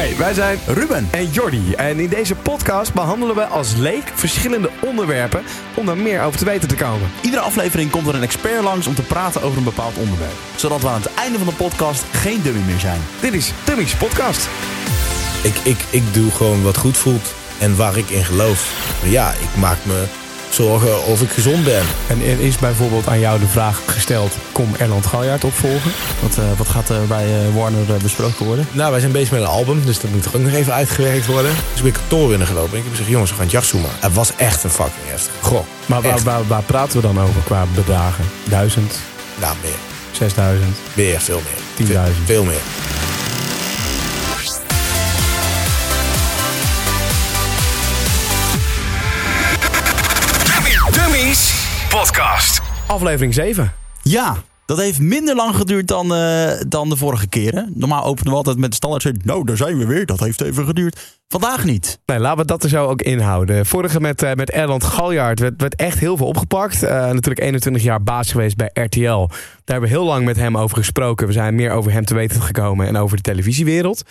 Hey, wij zijn Ruben. en Jordi. En in deze podcast behandelen we als leek verschillende onderwerpen om daar meer over te weten te komen. Iedere aflevering komt er een expert langs om te praten over een bepaald onderwerp. Zodat we aan het einde van de podcast geen dummy meer zijn. Dit is Dummy's Podcast. Ik, ik, ik doe gewoon wat goed voelt en waar ik in geloof. Maar ja, ik maak me zorgen of ik gezond ben. En er is bijvoorbeeld aan jou de vraag gesteld: kom Erland Galjaard opvolgen? Wat, eh, wat gaat er bij eh, Warner eh, besproken worden? Nou, wij zijn bezig met een album, dus dat moet er ook nog even uitgewerkt worden. Dus ik ben kantoor binnen gelopen en ik heb gezegd, jongens, we gaan het jas zoomen. Het was echt een fucking heftig gok. Maar waar, waar, waar praten we dan over qua bedragen? 1000, Nou, meer. 6000, Meer, veel meer. 10.000. Veel, veel meer. Podcast. Aflevering 7. Ja, dat heeft minder lang geduurd dan, eh, dan de vorige keren. Normaal openen we altijd met de standaard. zin, Nou, daar zijn we weer. Dat heeft even geduurd. Vandaag niet. Nee, laten we dat er zo ook inhouden. Vorige met, eh, met Erland Galjaard werd, werd echt heel veel opgepakt. Eh, natuurlijk 21 jaar baas geweest bij RTL. Daar hebben we heel lang met hem over gesproken. We zijn meer over hem te weten gekomen en over de televisiewereld.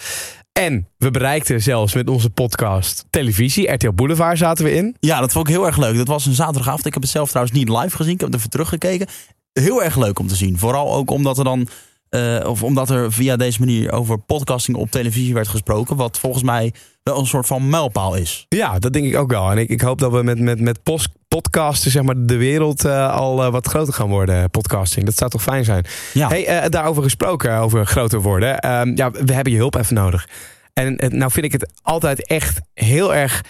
En we bereikten zelfs met onze podcast televisie. RTL Boulevard zaten we in. Ja, dat vond ik heel erg leuk. Dat was een zaterdagavond. Ik heb het zelf trouwens niet live gezien. Ik heb het even teruggekeken. Heel erg leuk om te zien. Vooral ook omdat er dan. Eh, of omdat er via deze manier over podcasting op televisie werd gesproken. Wat volgens mij wel een soort van mijlpaal is. Ja, dat denk ik ook wel. En ik, ik hoop dat we met, met, met post, podcasten zeg maar, de wereld eh, al eh, wat groter gaan worden. Podcasting, dat zou toch fijn zijn. Ja. Hey, daarover gesproken, over groter worden. Ehm, ja, we hebben je hulp even nodig. En nou vind ik het altijd echt heel erg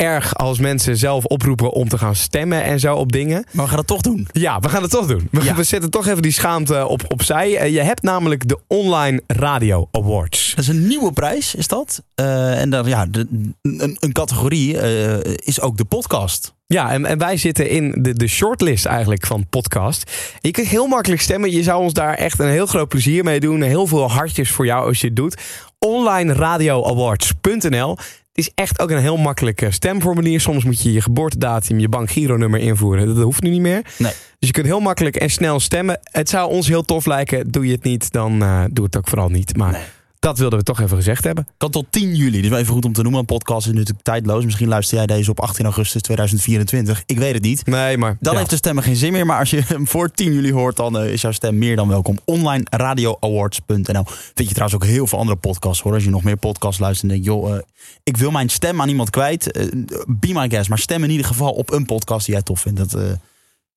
erg als mensen zelf oproepen om te gaan stemmen en zo op dingen. Maar we gaan het toch doen. Ja, we gaan het toch doen. We, Ja. we zetten toch even die schaamte op, opzij. Eh, je hebt namelijk de Online Radio Awards. Dat is een nieuwe prijs, is dat? Eh, en dan, ja, de, een, een categorie eh, is ook de podcast. Ja, en, en wij zitten in de, de shortlist eigenlijk van podcast. Je kunt heel makkelijk stemmen. Je zou ons daar echt een heel groot plezier mee doen. Heel veel hartjes voor jou als je het doet. OnlineRadioAwards.nl Het is echt ook een heel makkelijk eh, stemformulier. Soms moet je je geboortedatum, je bankgironummer invoeren. Dat hoeft nu niet meer. Nee. Dus je kunt heel makkelijk en snel stemmen. Het zou ons heel tof lijken. Doe je het niet, dan eh, doe het ook vooral niet. Maar Nee. Dat wilden we toch even gezegd hebben. Kan tot 10 juli. Dus wel even goed om te noemen. Een podcast is natuurlijk tijdloos. Misschien luister jij deze op 18 augustus 2024. Ik weet het niet. Nee, maar... Dan ja. heeft de stemmen geen zin meer. Maar als je hem voor 10 juli hoort, dan eh, is jouw stem meer dan welkom. OnlineRadioAwards.nl Vind je trouwens ook heel veel andere podcasts hoor. Als je nog meer podcasts luistert en denkt, joh, eh, ik wil mijn stem aan iemand kwijt. eh, be my guest. Maar stem in ieder geval op een podcast die jij tof vindt. Dat, eh,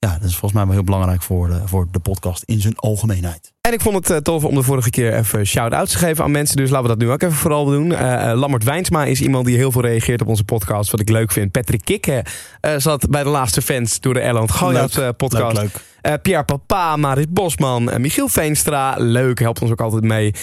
ja, dat is volgens mij wel heel belangrijk voor de, voor de podcast in zijn algemeenheid. En ik vond het eh, tof om de vorige keer even shout-outs te geven aan mensen. Dus laten we dat nu ook even vooral doen. Eh, Lammert Wijnsma is iemand die heel veel reageert op onze podcast. Wat ik leuk vind. Patrick Kikke zat bij de laatste fans door de Erland Leuk, eh, podcast. Leuk, leuk. Pierre Papa, Marit Bosman, Michiel Veenstra. Leuk, helpt ons ook altijd mee.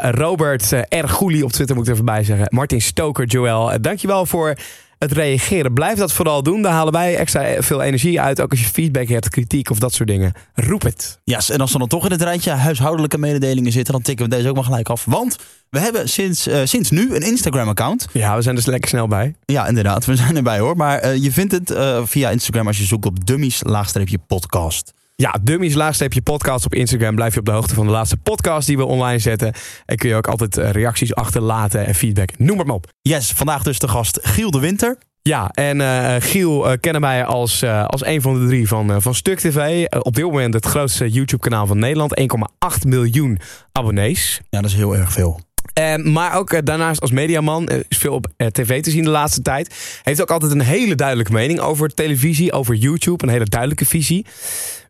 Robert R. Goelie op Twitter moet ik er even bij zeggen. Martin Stoker, Joël. dankjewel voor het reageren. Blijf dat vooral doen. Daar halen wij extra veel energie uit. Ook als je feedback hebt, kritiek of dat soort dingen. Roep het. Ja, en als er dan toch in het rijtje huishoudelijke mededelingen zitten, dan tikken we deze ook maar gelijk af. Want we hebben sinds, eh, sinds nu een Instagram-account. Ja, we zijn dus lekker snel bij. Ja, inderdaad, we zijn erbij hoor. Maar eh, je vindt het eh, via Instagram als je zoekt op dummies-podcast. Ja, Dummies laagstreepje podcast op Instagram. Blijf je op de hoogte van de laatste podcast die we online zetten. En kun je ook altijd eh, reacties achterlaten en feedback. Noem het maar op. Yes, vandaag dus de gast Giel de Winter. Ja, en eh, Giel eh, kennen wij als, als een van de drie van, van Stuk TV. Op dit moment het grootste YouTube-kanaal van Nederland. 1,8 miljoen abonnees. Ja, dat is heel erg veel. Eh, maar ook daarnaast als mediaman is veel op tv te zien de laatste tijd. Heeft ook altijd een hele duidelijke mening over televisie, over YouTube. Een hele duidelijke visie.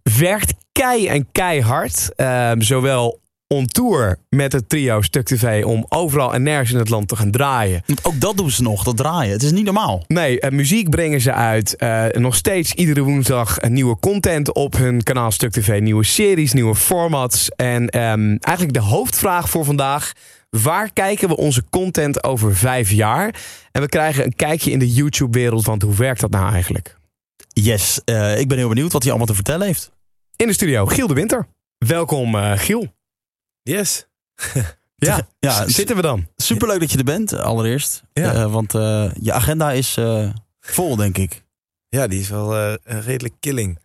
Werkt kei en keihard. eh, zowel on tour met het trio Stuk TV om overal en nergens in het land te gaan draaien. Ook dat doen ze nog, dat draaien. Het is niet normaal. Nee, eh, muziek brengen ze uit. Eh, nog steeds iedere woensdag nieuwe content op hun kanaal Stuk TV. Nieuwe series, nieuwe formats. En ehm, eigenlijk de hoofdvraag voor vandaag. Waar kijken we onze content over vijf jaar? En we krijgen een kijkje in de YouTube-wereld. Want hoe werkt dat nou eigenlijk? Yes, eh, ik ben heel benieuwd wat hij allemaal te vertellen heeft. In de studio, Giel de Winter. Welkom, eh, Giel. Yes. Ja, Ja, zitten we dan? superleuk dat je er bent, allereerst. Ja. Eh, want je agenda is vol, denk ik. Ja, die is wel een redelijk killing.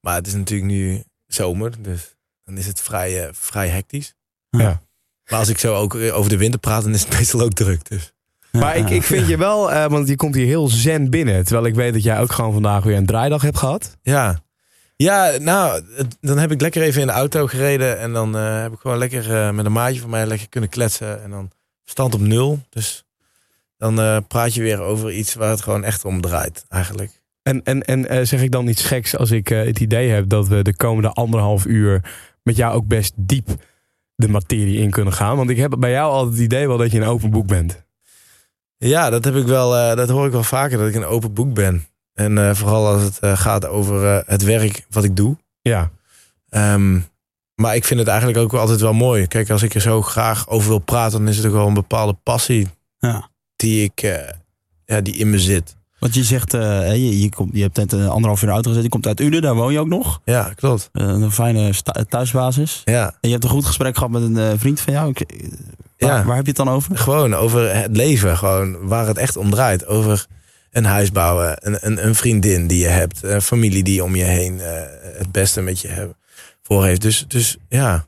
Maar het is natuurlijk nu zomer, dus dan is het vrij, vrij hectisch. Ja. Maar als ik zo ook over de winter praat, dan is het meestal ook druk. Dus. Maar ik, ik vind je wel, eh, want je komt hier heel zen binnen. Terwijl ik weet dat jij ook gewoon vandaag weer een draaidag hebt gehad. Ja. Ja, nou, het- dan heb ik lekker even in de auto gereden. En dan eh, heb ik gewoon lekker eh, met een maatje van mij lekker kunnen kletsen. En dan stand op nul. Dus dan eh, praat je weer over iets waar het gewoon echt om draait, eigenlijk. En, en, en eh, zeg ik dan iets geks als ik eh, het idee heb dat we de komende anderhalf uur met jou ook best diep de materie in kunnen gaan? Want ik heb bij jou altijd het idee wel dat je een open boek bent. Ja, dat heb ik wel. eh, dat hoor ik wel vaker dat ik een open boek ben. En eh, vooral als het eh, gaat over het werk wat ik doe. Ja. Ehm, maar ik vind het eigenlijk ook altijd wel mooi. Kijk, als ik er zo graag over wil praten, dan is het ook wel een bepaalde passie Ja. die ik, ja, die in me zit. Want je zegt, eh, je, je, komt, je hebt net een anderhalf uur in de auto gezet. Je komt uit Uden, daar woon je ook nog. Ja, klopt. Eh, een fijne thuisbasis. Ja, En je hebt een goed gesprek gehad met een eh, vriend van jou. Ik- waar, Ja. waar heb je het dan over? gewoon over het leven, gewoon waar het echt om draait. Over een huis bouwen, een, een, een vriendin die je hebt, een familie die om je heen het beste met je voor heeft. Dus, dus ja,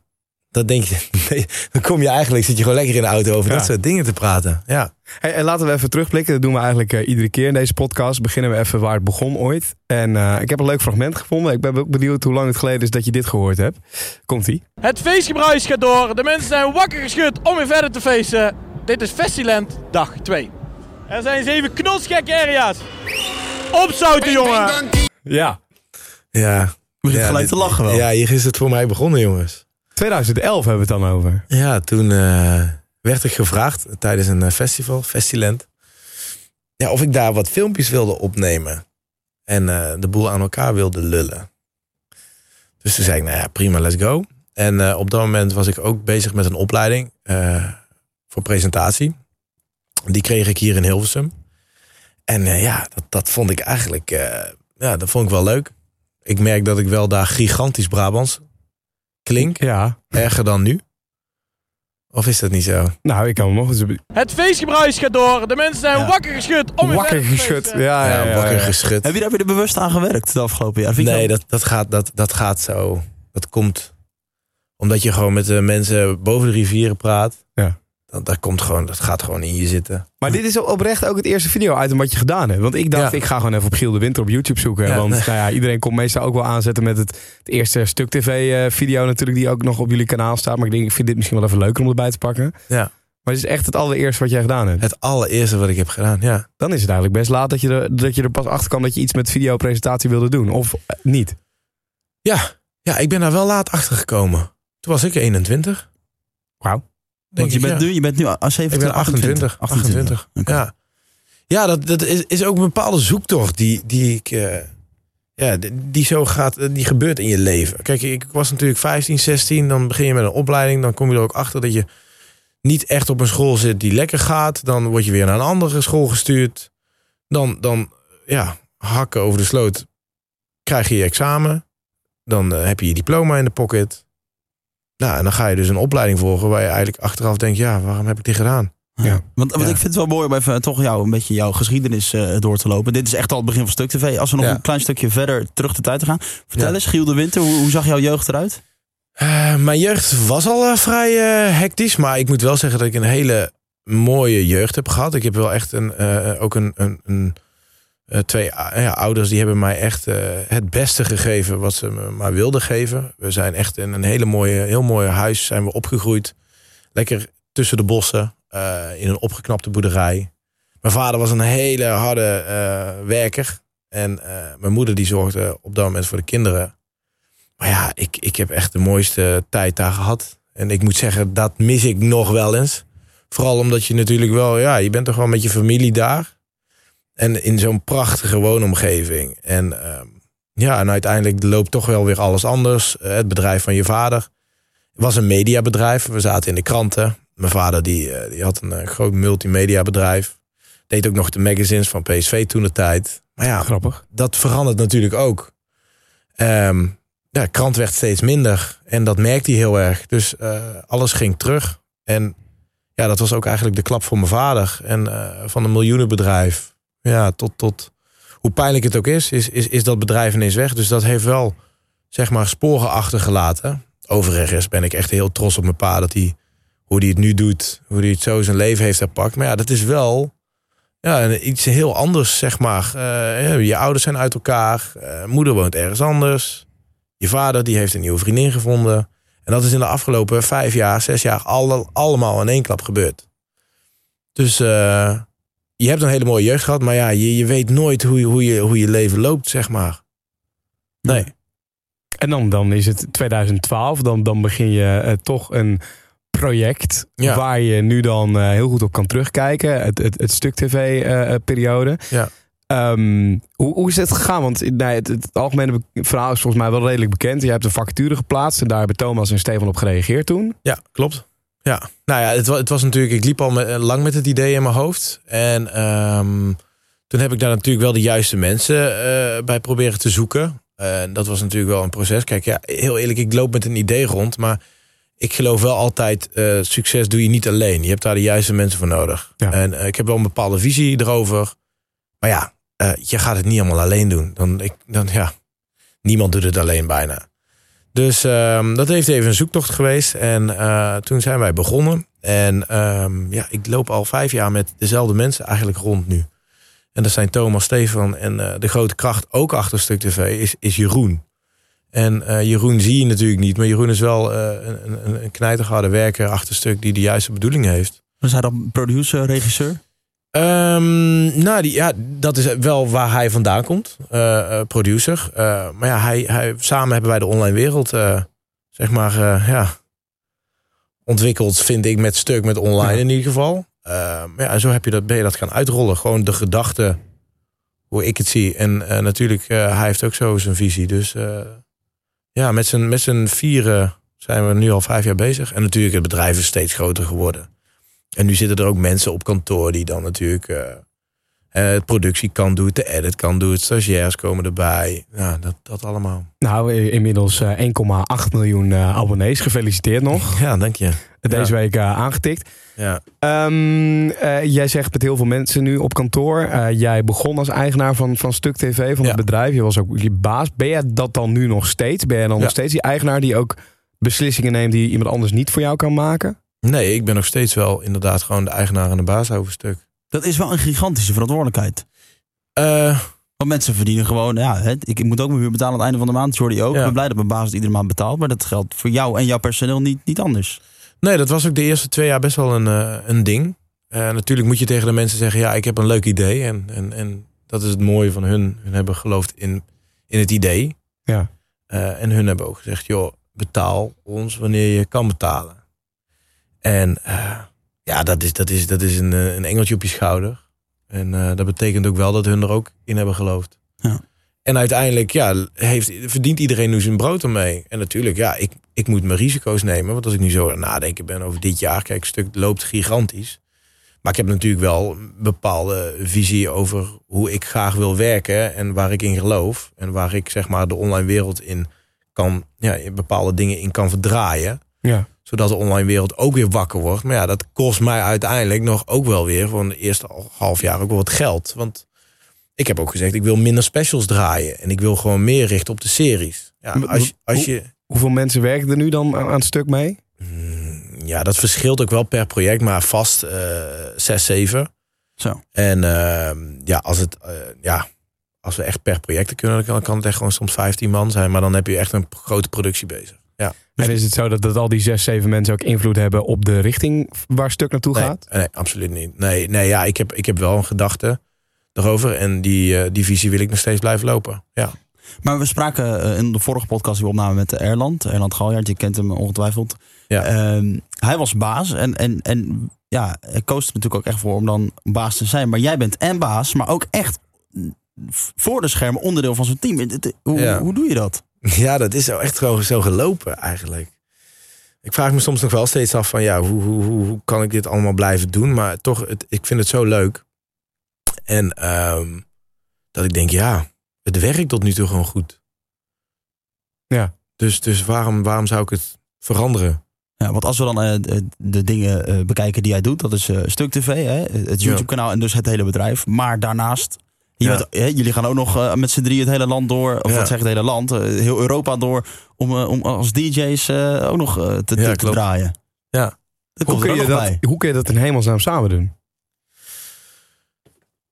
dat denk je. nee, dan kom je eigenlijk, zit je gewoon lekker in de auto over Ja. dat soort dingen te praten. Ja. Hey, en laten we even terugblikken. Dat doen we eigenlijk eh, iedere keer in deze podcast. Beginnen we even waar het begon ooit. En eh, ik heb een leuk fragment gevonden. Ik ben ook benieuwd hoe lang het geleden is dat je dit gehoord hebt. Komt-ie. Het feestgebruis gaat door. De mensen zijn wakker geschud om weer verder te feesten. Dit is Festiland dag 2. Er zijn zeven knotsgekke area's. Opzouten, jongen! Ja. Ja. Je begint Ja, gelijk dit- te lachen wel. Ja, hier is het voor mij begonnen, jongens. 2011 hebben we het dan over. Ja, toen eh, werd ik gevraagd tijdens een eh, festival, Festiland, ja, of ik daar wat filmpjes wilde opnemen. En eh, de boel aan elkaar wilde lullen. Dus toen zei ik, nou ja, prima, let's go. En op dat moment was ik ook bezig met een opleiding voor presentatie. Die kreeg ik hier in Hilversum. En ja, dat, dat vond ik eigenlijk ja, dat vond ik wel leuk. Ik merk dat ik wel daar gigantisch Brabants klink. Ja. Erger dan nu? Of is dat niet zo? Nou, ik kan hem nog eens... Het feestgebruis gaat door. De mensen zijn Ja. wakker geschud om Wakker geschud. Ja, ja, ja, wakker ja. geschud. Heb je daar weer bewust aan gewerkt de afgelopen jaar? Nee, dat, dat, gaat, dat, dat gaat zo. Dat komt omdat je gewoon met de mensen boven de rivieren praat. Ja. Dat, dat, komt gewoon, dat gaat gewoon in je zitten. Maar dit is oprecht ook het eerste video-item wat je gedaan hebt. Want ik dacht, Ja. ik ga gewoon even op Giel de Winter op YouTube zoeken. Ja, want nee. nou ja, iedereen komt meestal ook wel aanzetten met het, het eerste Stuk TV-video natuurlijk... die ook nog op jullie kanaal staat. Maar ik denk, ik vind dit misschien wel even leuker om erbij te pakken. Ja. Maar het is echt het allereerste wat jij gedaan hebt. Het allereerste wat ik heb gedaan, ja. Dan is het eigenlijk best laat dat je er, dat je er pas achter kwam... dat je iets met videopresentatie wilde doen. Of eh, niet. Ja, ja ik ben daar wel laat achter gekomen. Toen was ik 21. Wauw. Want je bent, nu, je bent nu aan 17, Ik ben 28. 28. Oké. Ja, ja dat, dat is, is ook een bepaalde zoektocht die, die ik. eh, ja, die, die zo gaat, eh, die gebeurt in je leven. Kijk, ik was natuurlijk 15, 16. Dan begin je met een opleiding. Dan kom je er ook achter dat je niet echt op een school zit die lekker gaat. Dan word je weer naar een andere school gestuurd. Dan, dan ja, hakken over de sloot. Krijg je je examen. Dan eh, heb je je diploma in de pocket. Nou, en dan ga je dus een opleiding volgen waar je eigenlijk achteraf denkt: ja, waarom heb ik dit gedaan? Ja. Want, want Ja. ik vind het wel mooi om even toch jou, een beetje jouw geschiedenis eh, door te lopen. Dit is echt al het begin van Stuk TV. Als we nog Ja. een klein stukje verder terug de tijd te gaan. Vertel Ja. eens, Giel de Winter, hoe, hoe zag jouw jeugd eruit? Eh, mijn jeugd was al eh, vrij eh, hectisch. Maar ik moet wel zeggen dat ik een hele mooie jeugd heb gehad. Ik heb wel echt een, eh, ook een, een, een eh, twee ja, ouders die hebben mij echt eh, het beste gegeven wat ze me maar wilden geven. We zijn echt in een hele mooie, heel mooi huis zijn we opgegroeid. Lekker tussen de bossen, eh, in een opgeknapte boerderij. Mijn vader was een hele harde eh, werker. En eh, mijn moeder die zorgde op dat moment voor de kinderen. Maar ja, ik, ik heb echt de mooiste tijd daar gehad. En ik moet zeggen, dat mis ik nog wel eens. Vooral omdat je natuurlijk wel, ja, je bent toch wel met je familie daar. En in zo'n prachtige woonomgeving. En ehm, ja, en uiteindelijk loopt toch wel weer alles anders. Eh, het bedrijf van je vader was een mediabedrijf. We zaten in de kranten. Mijn vader die, eh, die had een eh, groot multimediabedrijf. Deed ook nog de magazines van PSV toen de tijd. Maar ja, Grappig. dat verandert natuurlijk ook. Ehm ja, krant werd steeds minder. En dat merkte hij heel erg. Dus alles ging terug. En ja, dat was ook eigenlijk de klap voor mijn vader. En van een miljoenenbedrijf. Ja, tot, tot hoe pijnlijk het ook is, is, is, is dat bedrijf ineens weg. Dus dat heeft wel, zeg maar, sporen achtergelaten. Overigens ben ik echt heel trots op mijn pa dat hij hoe hij het nu doet, hoe hij het zo zijn leven heeft gepakt. Maar ja, dat is wel ja, iets heel anders, zeg maar. Eh, je ouders zijn uit elkaar, eh, moeder woont ergens anders. Je vader die heeft een nieuwe vriendin gevonden. En dat is in de afgelopen vijf jaar, zes jaar alle, allemaal in één klap gebeurd. Dus eh, je hebt een hele mooie jeugd gehad, maar ja, je, je weet nooit hoe, je- hoe, je, hoe je leven loopt, zeg maar. Nee. En dan, dan is het 2012, dan, dan begin je eh, toch een project Ja. waar je nu dan eh, heel goed op kan terugkijken. Het, het, het stuk tv-periode. Ja. Ehm, hoe, hoe is het gegaan? Want nee, het, het algemene verhaal is volgens mij wel redelijk bekend. Je hebt een vacature geplaatst en daar hebben Thomas en Stefan op gereageerd toen. Ja, klopt. Ja, nou ja, het was, het was natuurlijk, ik liep al met, lang met het idee in mijn hoofd. En ehm, toen heb ik daar natuurlijk wel de juiste mensen eh, bij proberen te zoeken. En dat was natuurlijk wel een proces. Kijk, ja, heel eerlijk, ik loop met een idee rond, maar ik geloof wel altijd, eh, succes doe je niet alleen. Je hebt daar de juiste mensen voor nodig. Ja. En eh, ik heb wel een bepaalde visie erover. Maar ja, eh, je gaat het niet allemaal alleen doen. Dan, ik, dan, ja, niemand doet het alleen bijna. Dus ehm, dat heeft even een zoektocht geweest. En eh, toen zijn wij begonnen. En ehm, ja, ik loop al vijf jaar met dezelfde mensen eigenlijk rond nu. En dat zijn Thomas, Stefan en eh, de grote kracht ook achter Stuk TV is, is Jeroen. En eh, Jeroen zie je natuurlijk niet. Maar Jeroen is wel een, een, een knijterharde werker achter Stuk die de juiste bedoeling heeft. Was hij dan producer, regisseur? Ehm, nou, die, ja, dat is wel waar hij vandaan komt. eh, eh, producer. Eh, maar ja, hij, hij, samen hebben wij de online wereld, zeg maar, ja, ontwikkeld, vind ik, met stuk met online Ja. in ieder geval. Eh, maar ja, en zo heb je dat, ben je dat gaan uitrollen. Gewoon de gedachte, hoe ik het zie. En natuurlijk, hij heeft ook zo zijn visie. Dus ja, met z'n met z'n vieren zijn we nu al vijf jaar bezig. En natuurlijk, het bedrijf is steeds groter geworden. En nu zitten er ook mensen op kantoor die dan natuurlijk eh, eh, het productiekant doen, de edit kan doen, stagiairs komen erbij. Ja, dat, dat allemaal. Nou, inmiddels eh, 1,8 miljoen eh, abonnees. Gefeliciteerd nog. Ja, dank je. Deze week aangetikt. Ja, Ehm, eh, jij zegt met heel veel mensen nu op kantoor. jij begon als eigenaar van, van Stuk TV, van Ja. het bedrijf. Je was ook je baas. Ben jij dat dan nu nog steeds? Ben jij dan Ja. nog steeds die eigenaar die ook beslissingen neemt die iemand anders niet voor jou kan maken? Nee, ik ben nog steeds wel inderdaad gewoon de eigenaar en de baas over stuk. Dat is wel een gigantische verantwoordelijkheid. Eh, Want mensen verdienen gewoon, ja, ik moet ook mijn huur betalen aan het einde van de maand. Jordi ook. Ja. Ik ben blij dat mijn baas het iedere maand betaalt. Maar dat geldt voor jou en jouw personeel niet, niet anders. nee, dat was ook de eerste twee jaar best wel een, eh, een ding. Eh, natuurlijk moet je tegen de mensen zeggen, ja, ik heb een leuk idee. En, en, en dat is het mooie van hun. Hun hebben geloofd in, in het idee. Ja. En hun hebben ook gezegd, joh, betaal ons wanneer je kan betalen. En eh, ja, dat is, dat is, dat is een, eh, een engeltje op je schouder. En eh, dat betekent ook wel dat hun er ook in hebben geloofd. Ja. En uiteindelijk ja, heeft, verdient iedereen nu zijn brood ermee. En natuurlijk, ja, ik, ik moet mijn risico's nemen. Want als ik nu zo aan het nadenken ben over dit jaar... Kijk, het stuk loopt gigantisch. Maar ik heb natuurlijk wel een bepaalde visie over hoe ik graag wil werken... en waar ik in geloof. En waar ik zeg maar de online wereld in kan... Ja, bepaalde dingen in kan verdraaien Ja. Zodat de online wereld ook weer wakker wordt. Maar ja, dat kost mij uiteindelijk nog ook wel weer... voor de eerste half jaar ook wel wat geld. Want ik heb ook gezegd, ik wil minder specials draaien. En ik wil gewoon meer richten op de series. Ja, als, je- als je... Hoeveel mensen werken er nu dan aan aan het stuk mee? Mm, Ja, dat verschilt ook wel per project, maar vast eh zes, zeven. Zo. En ehm, ja, als het... eh, ja, als we echt per project kunnen, dan kan, kan het echt gewoon soms 15 man zijn. Maar dan heb je echt een grote productie bezig. Ja. En is het zo dat, dat al die zes, zeven mensen ook invloed hebben op de richting waar stuk naartoe Nee, gaat? nee, absoluut niet. Nee, nee ja, ik, heb, ik heb wel een gedachte erover. En die, eh, die visie wil ik nog steeds blijven lopen. Ja, Maar we spraken eh, in de vorige podcast die we opnamen met Erland. Erland Galjaard, je kent hem ongetwijfeld. Ja. Ehm, hij was baas en, en, en ja, hij koos er natuurlijk ook echt voor om dan baas te zijn. Maar jij bent en baas, maar ook echt voor de schermen onderdeel van zo'n team. Hoe, Ja. hoe doe je dat? Ja dat is zo echt gewoon zo gelopen eigenlijk. Ik vraag me soms nog wel steeds af van ja, hoe, hoe, hoe, hoe kan ik dit allemaal blijven doen? Maar toch, het, ik vind het zo leuk. En ehm, dat ik denk, ja, het werkt tot nu toe gewoon goed. Ja. Dus, dus waarom, waarom zou ik het veranderen? Ja, want als we dan eh, de, dingen eh, bekijken die jij doet, dat is eh, Stuk TV, hè, het YouTube-kanaal en dus het hele bedrijf. Maar daarnaast, je Ja. jullie gaan ook nog eh, met z'n drie het hele land door, of Ja. wat zeg ik, het hele land, eh, heel Europa door, om, eh, om als DJ's ook nog te, te- Ja, te klopt. draaien. Ja. Dat Hoe kun, je dat, bij. hoe kun je dat in hemelsnaam samen doen?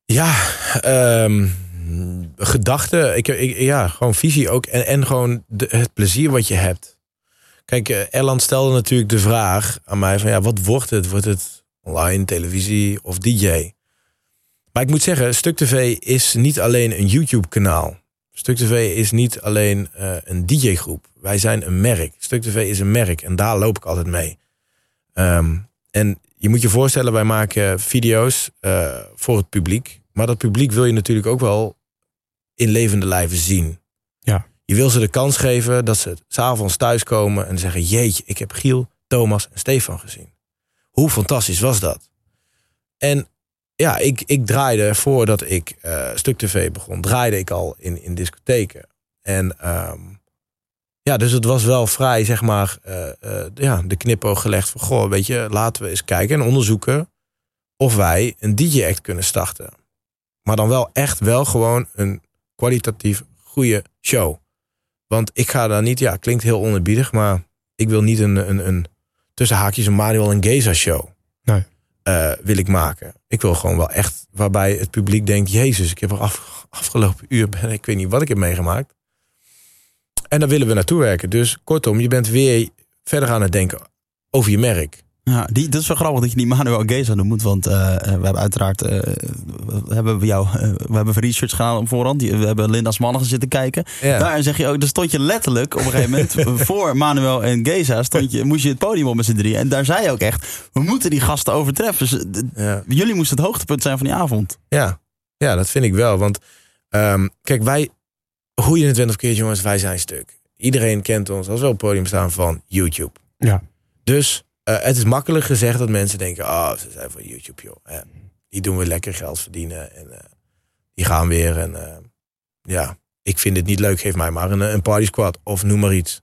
Ja, ehm, gedachten. Ik, ik, ja, gewoon visie ook. En, en gewoon de, het plezier wat je hebt. Kijk, Erland stelde natuurlijk de vraag aan mij van ja, wat wordt het? Wordt het online, televisie of DJ? Maar ik moet zeggen, Stuk TV is niet alleen een YouTube kanaal. Stuk TV is niet alleen eh, een DJ groep. Wij zijn een merk. Stuk TV is een merk en daar loop ik altijd mee. Ehm, en je moet je voorstellen, wij maken video's eh, voor het publiek. Maar dat publiek wil je natuurlijk ook wel in levende lijven zien. Ja. Je wil ze de kans geven dat ze s'avonds thuiskomen en zeggen... jeetje, ik heb Giel, Thomas en Stefan gezien. Hoe fantastisch was dat? En ja, ik, ik draaide voordat ik eh, Stuk TV begon... draaide ik al in, in discotheken. En ehm, ja, dus het was wel vrij, zeg maar, eh, eh, ja, de knipoog gelegd van... goh, weet je, laten we eens kijken en onderzoeken... of wij een DJ-act kunnen starten. Maar dan wel echt wel gewoon een kwalitatief goede show. Want ik ga daar niet, ja, klinkt heel onerbiedig, maar ik wil niet een, een, een tussen haakjes een Manuel en Geza show. Eh, wil ik maken. Ik wil gewoon wel echt waarbij het publiek denkt: Jezus, ik heb er af, afgelopen uur, ben, ik weet niet wat ik heb meegemaakt. En daar willen we naartoe werken. Dus kortom, je bent weer verder aan het denken over je merk. Ja, die, dat is wel grappig dat je die Manuel Geza noemt. Want eh, eh, we hebben uiteraard eh, we hebben we jou, we hebben research gedaan op voorhand. Die- We hebben Linda's mannen zitten kijken. Ja. Daar zeg je ook, daar stond je letterlijk op een gegeven moment voor Manuel en Geza stond je, moest je het podium op met z'n drie. En daar zei je ook echt, we moeten die gasten overtreffen. Ze- d- Ja. Jullie moesten het hoogtepunt zijn van die avond. Ja, ja dat vind ik wel. Want ehm, kijk, wij, hoe je het went of keert, jongens, wij zijn stuk. Iedereen kent ons als we op het podium staan van YouTube. Ja. Dus eh, het is makkelijk gezegd dat mensen denken: oh, ze zijn van YouTube, joh. Die doen we lekker geld verdienen. En eh, die gaan weer. En eh, ja, ik vind het niet leuk, geef mij maar een, een party squad of noem maar iets.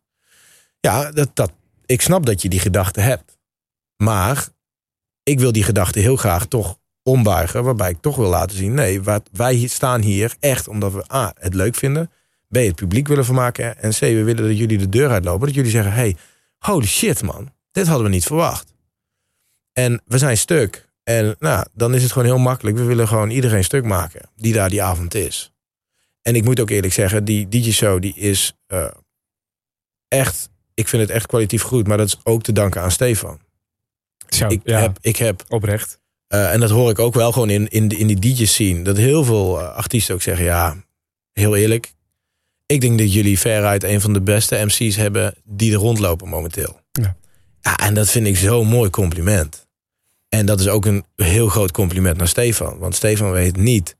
Ja, dat, dat, ik snap dat je die gedachte hebt. Maar ik wil die gedachte heel graag toch ombuigen. Waarbij ik toch wil laten zien: nee, wat, wij staan hier echt omdat we A, het leuk vinden. B, het publiek willen vermaken. En C, we willen dat jullie de deur uitlopen. Dat jullie zeggen: hey, holy shit, man. Dit hadden we niet verwacht. En we zijn stuk. En nou, dan is het gewoon heel makkelijk. We willen gewoon iedereen stuk maken die daar die avond is. En ik moet ook eerlijk zeggen, die DJ-show die is eh, echt... Ik vind het echt kwalitatief goed, maar dat is ook te danken aan Stefan. Zo, Ik ja, heb, ik heb oprecht. eh, en dat hoor ik ook wel gewoon in, in, in die DJ-scene. Dat heel veel eh, artiesten ook zeggen, ja, heel eerlijk. Ik denk dat jullie veruit een van de beste MC's hebben die er rondlopen momenteel. Ja. En dat vind ik zo'n mooi compliment. En dat is ook een heel groot compliment naar Stefan. Want Stefan weet niet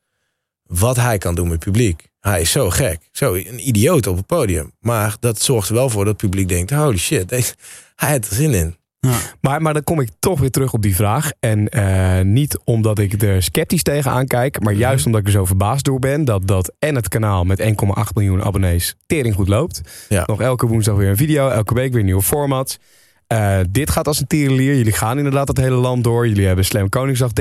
wat hij kan doen met het publiek. Hij is zo gek. Zo een idioot op het podium. Maar dat zorgt er wel voor dat het publiek denkt... holy shit, deze, hij heeft er zin in. Maar, maar dan kom ik toch weer terug op die vraag. En eh, niet omdat ik er sceptisch tegenaan kijk, maar juist omdat ik er zo verbaasd door ben dat, dat en het kanaal met 1,8 miljoen abonnees tering goed loopt. Ja. Nog elke woensdag weer een video, elke week weer nieuwe formats. Eh, dit gaat als een tierenlier. Jullie gaan inderdaad het hele land door. Jullie hebben Slam Koningsdag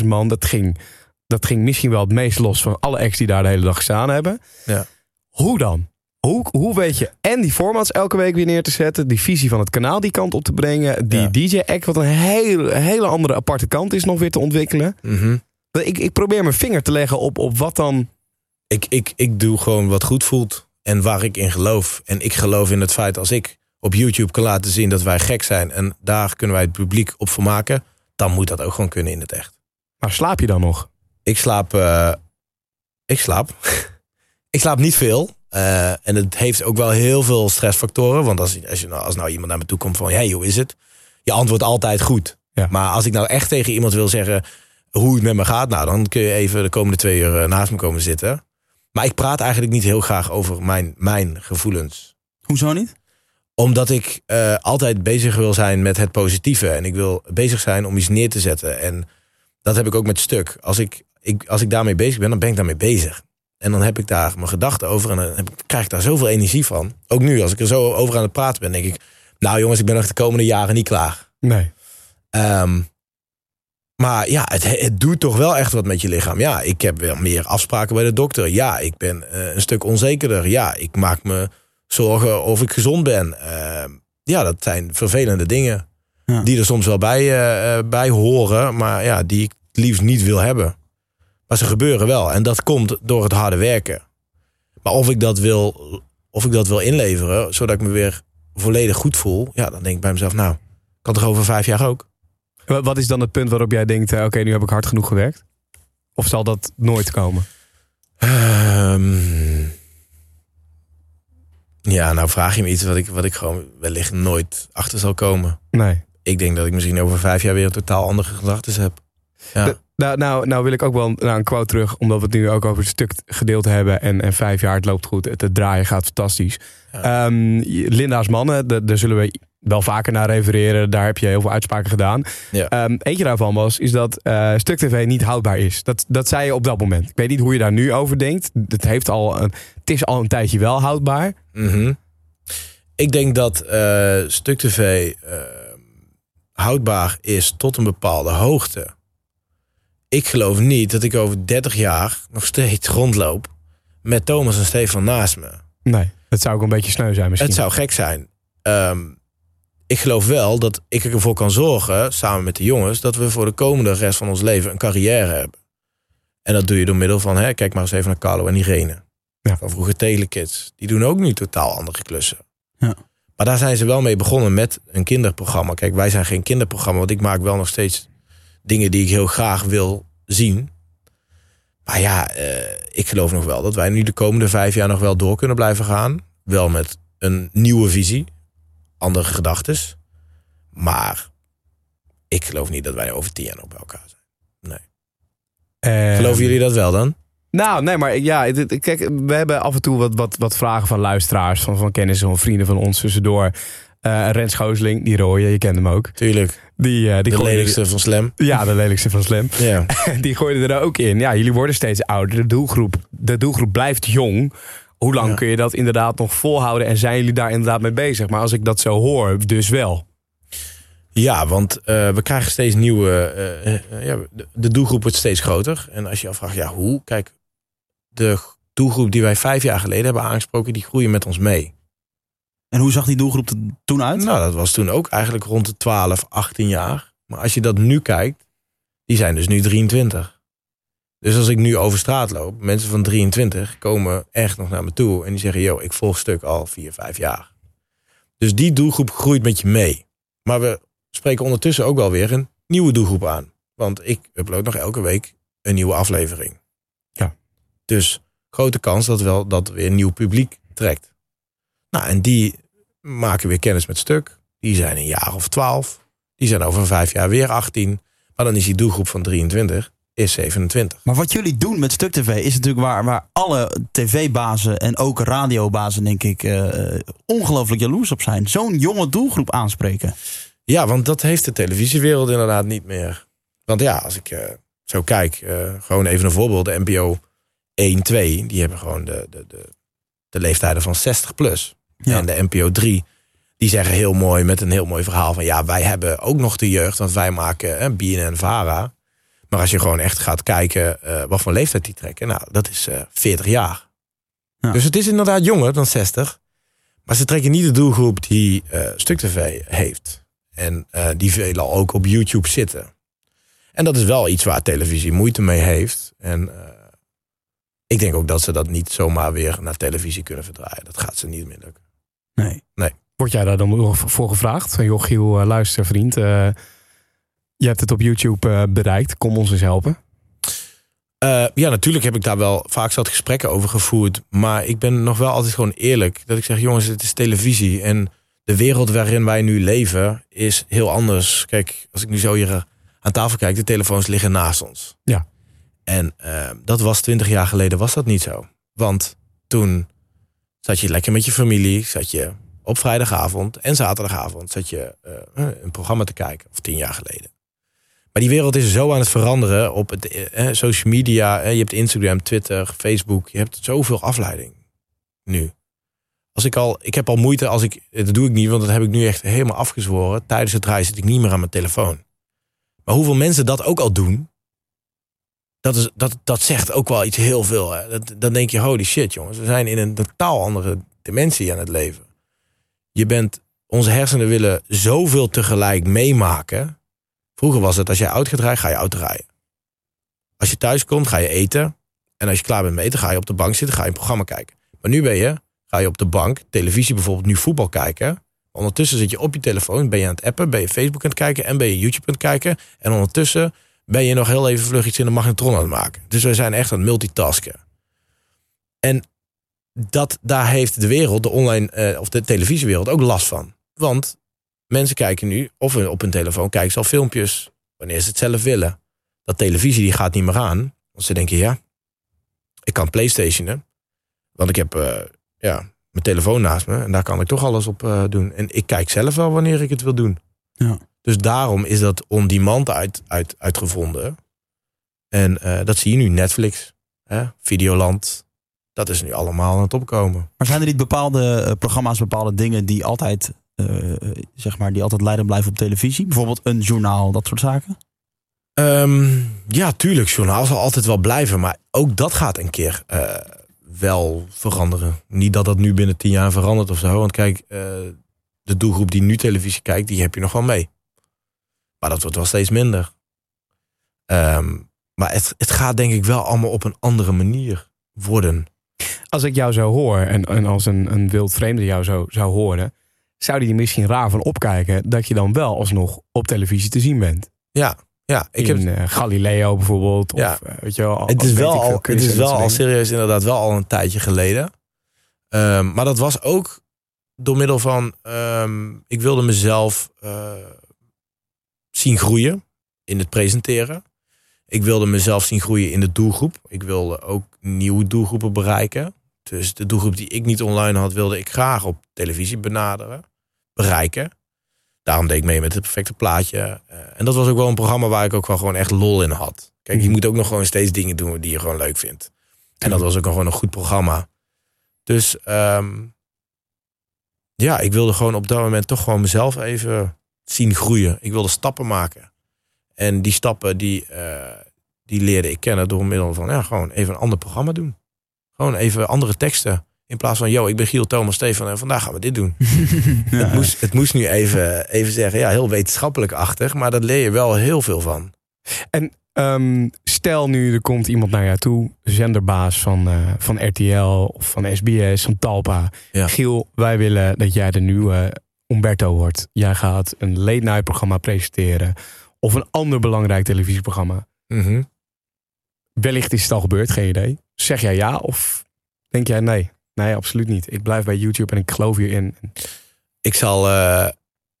30.000 man. Dat ging, dat ging misschien wel het meest los van alle acts die daar de hele dag gestaan hebben. Ja. Hoe dan? Hoe, hoe weet je en die formats elke week weer neer te zetten, die visie van het kanaal die kant op te brengen, die Ja. DJ-act wat een hele, hele andere aparte kant is nog weer te ontwikkelen. Mhm. Ik, ik probeer mijn vinger te leggen op, op wat dan... ik, ik, ik doe gewoon wat goed voelt en waar ik in geloof. En ik geloof in het feit als ik op YouTube kan laten zien dat wij gek zijn en daar kunnen wij het publiek op vermaken, dan moet dat ook gewoon kunnen in het echt. Maar slaap je dan nog? Ik slaap, eh, ik slaap. ik slaap niet veel. Eh, en het heeft ook wel heel veel stressfactoren. Want als, als, je, nou- als nou iemand naar me toe komt van, hey, hoe is het? Je antwoordt altijd goed. Ja. Maar als ik nou echt tegen iemand wil zeggen hoe het met me gaat, nou dan kun je even de komende twee uur eh, naast me komen zitten. Maar ik praat eigenlijk niet heel graag over mijn, mijn gevoelens Hoezo niet? Omdat ik eh, altijd bezig wil zijn met het positieve. En ik wil bezig zijn om iets neer te zetten. En dat heb ik ook met stuk. Als ik, ik, als ik daarmee bezig ben, dan ben ik daarmee bezig. En dan heb ik daar mijn gedachten over. En dan krijg ik daar zoveel energie van. Ook nu, als ik er zo over aan het praten ben, denk ik... Nou jongens, ik ben nog de komende jaren niet klaar. Nee. Ehm, maar ja, het, het doet toch wel echt wat met je lichaam. Ja, ik heb wel meer afspraken bij de dokter. Ja, ik ben eh, een stuk onzekerder. Ja, ik maak me zorgen of ik gezond ben. Ehm, ja, dat zijn vervelende dingen. Ja. Die er soms wel bij, eh, eh, bij horen, maar ja, die ik het liefst niet wil hebben. Maar ze gebeuren wel. En dat komt door het harde werken. Maar of ik dat wil, of ik dat wil inleveren, zodat ik me weer volledig goed voel, ja, dan denk ik bij mezelf, nou, kan toch over vijf jaar ook? Wa- Wat is dan het punt waarop jij denkt, eh, oké, nu heb ik hard genoeg gewerkt? Of zal dat nooit komen? Ehm, ja, nou vraag je me iets wat ik, wat ik gewoon wellicht nooit achter zal komen. Nee. Ik denk dat ik misschien over vijf jaar weer een totaal andere gedachten heb. Ja. De- Nou, nou, nou wil ik ook wel naar een quote terug, omdat we het nu ook over het stuk gedeeld hebben. En, en vijf jaar, het loopt goed, het, het draaien gaat fantastisch. Ja. Ehm, Linda's mannen, da- daar zullen we wel vaker naar refereren. Daar heb je heel veel uitspraken gedaan. Ja. Ehm, eentje daarvan was, is dat eh, Stuk TV niet houdbaar is. Dat, dat zei je op dat moment. Ik weet niet hoe je daar nu over denkt. Het, heeft al een, het is al een tijdje wel houdbaar. Mhm. Ik denk dat eh Stuk TV eh, houdbaar is tot een bepaalde hoogte. Ik geloof niet dat ik over 30 jaar nog steeds rondloop met Thomas en Stefan naast me. Nee. Dat zou ook een beetje sneu zijn misschien. Het zou gek zijn. Ehm, ik geloof wel dat ik ervoor kan zorgen, samen met de jongens, dat we voor de komende rest van ons leven een carrière hebben. En dat doe je door middel van, hè, kijk maar eens even naar Carlo en Irene. Ja. Van vroeger Telekids. Die doen ook nu totaal andere klussen. Ja. Maar daar zijn ze wel mee begonnen met een kinderprogramma. Kijk, wij zijn geen kinderprogramma, want ik maak wel nog steeds dingen die ik heel graag wil zien. Maar ja, eh, ik geloof nog wel dat wij nu de komende vijf jaar nog wel door kunnen blijven gaan. Wel met een nieuwe visie, andere gedachtes. Maar ik geloof niet dat wij over tien jaar nog bij elkaar zijn. Ehm, Geloven jullie dat wel dan? Nou, nee, maar ja, dit- kijk, we hebben af en toe wat, wat, wat vragen van luisteraars, van, van kennissen, van vrienden van ons tussendoor. Eh Rens Goosling, die rode, je kent hem ook. Tuurlijk. Die, eh, die De lelijkste van Slam. Ja, de lelijkste van Slam. Ja. Die gooide er ook in. Ja, jullie worden steeds ouder. De doelgroep, de doelgroep blijft jong. Hoe lang Ja. kun je dat inderdaad nog volhouden? En zijn jullie daar inderdaad mee bezig? Maar als ik dat zo hoor, dus wel. Ja, want eh, we krijgen steeds nieuwe. eh, ja, de, doelgroep wordt steeds groter. En als je afvraagt, ja, hoe? Kijk, de doelgroep die wij vijf jaar geleden hebben aangesproken, die groeien met ons mee. En hoe zag die doelgroep er toen uit? Nou, dat was toen ook eigenlijk rond de 12, 18 jaar. Maar als je dat nu kijkt, die zijn dus nu 23. Dus als ik nu over straat loop, mensen van 23 komen echt nog naar me toe en die zeggen: Yo, ik volg stuk al 4, 5 jaar. Dus die doelgroep groeit met je mee. Maar we spreken ondertussen ook wel weer een nieuwe doelgroep aan. Want ik upload nog elke week een nieuwe aflevering. Ja. Dus grote kans dat wel dat weer een nieuw publiek trekt. Nou, en die maken weer kennis met stuk. Die zijn een jaar of 12. Die zijn over vijf jaar weer 18. Maar dan is die doelgroep van 23 is 27. Maar wat jullie doen met Stuk TV is natuurlijk waar, waar alle tv-bazen en ook radiobazen, denk ik, eh, ongelooflijk jaloers op zijn. Zo'n jonge doelgroep aanspreken. Ja, want dat heeft de televisiewereld inderdaad niet meer. Want ja, als ik eh, zo kijk, eh, gewoon even een voorbeeld. De NPO 1, 2, die hebben gewoon de, de, de, de leeftijden van 60 plus. Ja. En de NPO 3, die zeggen heel mooi met een heel mooi verhaal van... ja, wij hebben ook nog de jeugd, want wij maken eh, BNN Vara. Maar als je gewoon echt gaat kijken eh, wat voor leeftijd die trekken... nou, dat is eh 40 jaar. Ja. Dus het is inderdaad jonger dan 60. Maar ze trekken niet de doelgroep die eh Stuk TV heeft. En die veelal ook op YouTube zitten. En dat is wel iets waar televisie moeite mee heeft. En ik denk ook dat ze dat niet zomaar weer naar televisie kunnen verdraaien. Dat gaat ze niet meer lukken. Nee. Word jij daar dan nog voor gevraagd? Van joh, Giel, eh, luister vriend. eh, je hebt het op YouTube eh, bereikt. Kom ons eens helpen. Ja, natuurlijk heb ik daar wel vaak zat gesprekken over gevoerd. Maar ik ben nog wel altijd gewoon eerlijk. Dat ik zeg, jongens, het is televisie. En de wereld waarin wij nu leven is heel anders. Kijk, als ik nu zo hier aan tafel kijk, de telefoons liggen naast ons. Ja. En eh, dat was twintig jaar geleden, was dat niet zo. Want toen zat je lekker met je familie, zat je op vrijdagavond en zaterdagavond zat je eh, een programma te kijken, of tien jaar geleden. Maar die wereld is zo aan het veranderen op het eh, social media. Eh, je hebt Instagram, Twitter, Facebook. Je hebt zoveel afleiding nu. Als ik al, ik heb al moeite als ik, dat doe ik niet, want dat heb ik nu echt helemaal afgezworen. Tijdens het draaien zit ik niet meer aan mijn telefoon. Maar hoeveel mensen dat ook al doen, dat, is, dat, dat zegt ook wel iets heel veel. Hè. Dat, dan denk je, holy shit jongens, we zijn in een totaal andere dimensie aan het leven. Je bent onze hersenen willen zoveel tegelijk meemaken. Vroeger was het, als jij auto gaat rijden, ga je auto rijden. Als je thuis komt, ga je eten. En als je klaar bent met eten, ga je op de bank zitten, ga je een programma kijken. Maar nu ben je, ga je op de bank, televisie bijvoorbeeld, nu voetbal kijken. Ondertussen zit je op je telefoon, ben je aan het appen, ben je Facebook aan het kijken en ben je YouTube aan het kijken. En ondertussen ben je nog heel even vlug iets in de magnetron aan het maken. Dus we zijn echt aan het multitasken. En dat, daar heeft de wereld, de online eh, of de televisiewereld ook last van. Want mensen kijken nu, of op hun telefoon kijken ze al filmpjes, wanneer ze het zelf willen. Dat televisie die gaat niet meer aan. Want ze denken, ja, ik kan Playstationen. Want ik heb eh, ja, mijn telefoon naast me en daar kan ik toch alles op eh, doen. En ik kijk zelf wel wanneer ik het wil doen. Ja. Dus daarom is dat on-demand uit, uit, uitgevonden. En eh, dat zie je nu, Netflix, hè? Videoland. Dat is nu allemaal aan het opkomen. Maar zijn er niet bepaalde eh, programma's, bepaalde dingen die altijd, eh, zeg maar, die altijd leidend blijven op televisie? Bijvoorbeeld een journaal, dat soort zaken? Ehm, ja, tuurlijk, journaal zal altijd wel blijven. Maar ook dat gaat een keer wel veranderen. Niet dat dat nu binnen tien jaar verandert of zo. Want kijk, de doelgroep die nu televisie kijkt, die heb je nog wel mee. Maar dat wordt wel steeds minder. Ehm, maar het, het gaat denk ik wel allemaal op een andere manier worden. Als ik jou zo hoor en, en als een, een wild vreemde jou zo zou horen, zou die er misschien raar van opkijken dat je dan wel alsnog op televisie te zien bent. Ja, ja. Ik heb, In eh, Galileo bijvoorbeeld. Of, Ja. eh, weet je wel, het is wel, al, het is wel al serieus inderdaad wel al een tijdje geleden. Ehm, maar dat was ook door middel van... ehm, ik wilde mezelf eh, zien groeien in het presenteren. Ik wilde mezelf zien groeien in de doelgroep. Ik wilde ook nieuwe doelgroepen bereiken. Dus de doelgroep die ik niet online had... wilde ik graag op televisie benaderen, bereiken. Daarom deed ik mee met het perfecte plaatje. Eh, en dat was ook wel een programma waar ik ook wel gewoon echt lol in had. Kijk, je Mhm. moet ook nog gewoon steeds dingen doen die je gewoon leuk vindt. En dat was ook gewoon een goed programma. Dus ehm, ja, ik wilde gewoon op dat moment toch gewoon mezelf even zien groeien. Ik wilde stappen maken. En die stappen die, eh, die leerde ik kennen door middel van ja, gewoon even een ander programma doen. Gewoon even andere teksten. In plaats van, yo, ik ben Giel Thomas Stefan en vandaag gaan we dit doen. het, moest, het moest nu even, even zeggen, ja, heel wetenschappelijk-achtig, maar daar leer je wel heel veel van. Ehm, stel nu, er komt iemand naar jou toe, zenderbaas van, eh, van RTL of van SBS, van Talpa. Ja. Giel, wij willen dat jij de nieuwe Umberto wordt. Jij gaat een late night programma presenteren of een ander belangrijk televisieprogramma. Mhm. Wellicht is het al gebeurd, geen idee. Zeg jij ja of denk jij nee? Nee, absoluut niet. Ik blijf bij YouTube en ik geloof hierin. Ik zal, eh,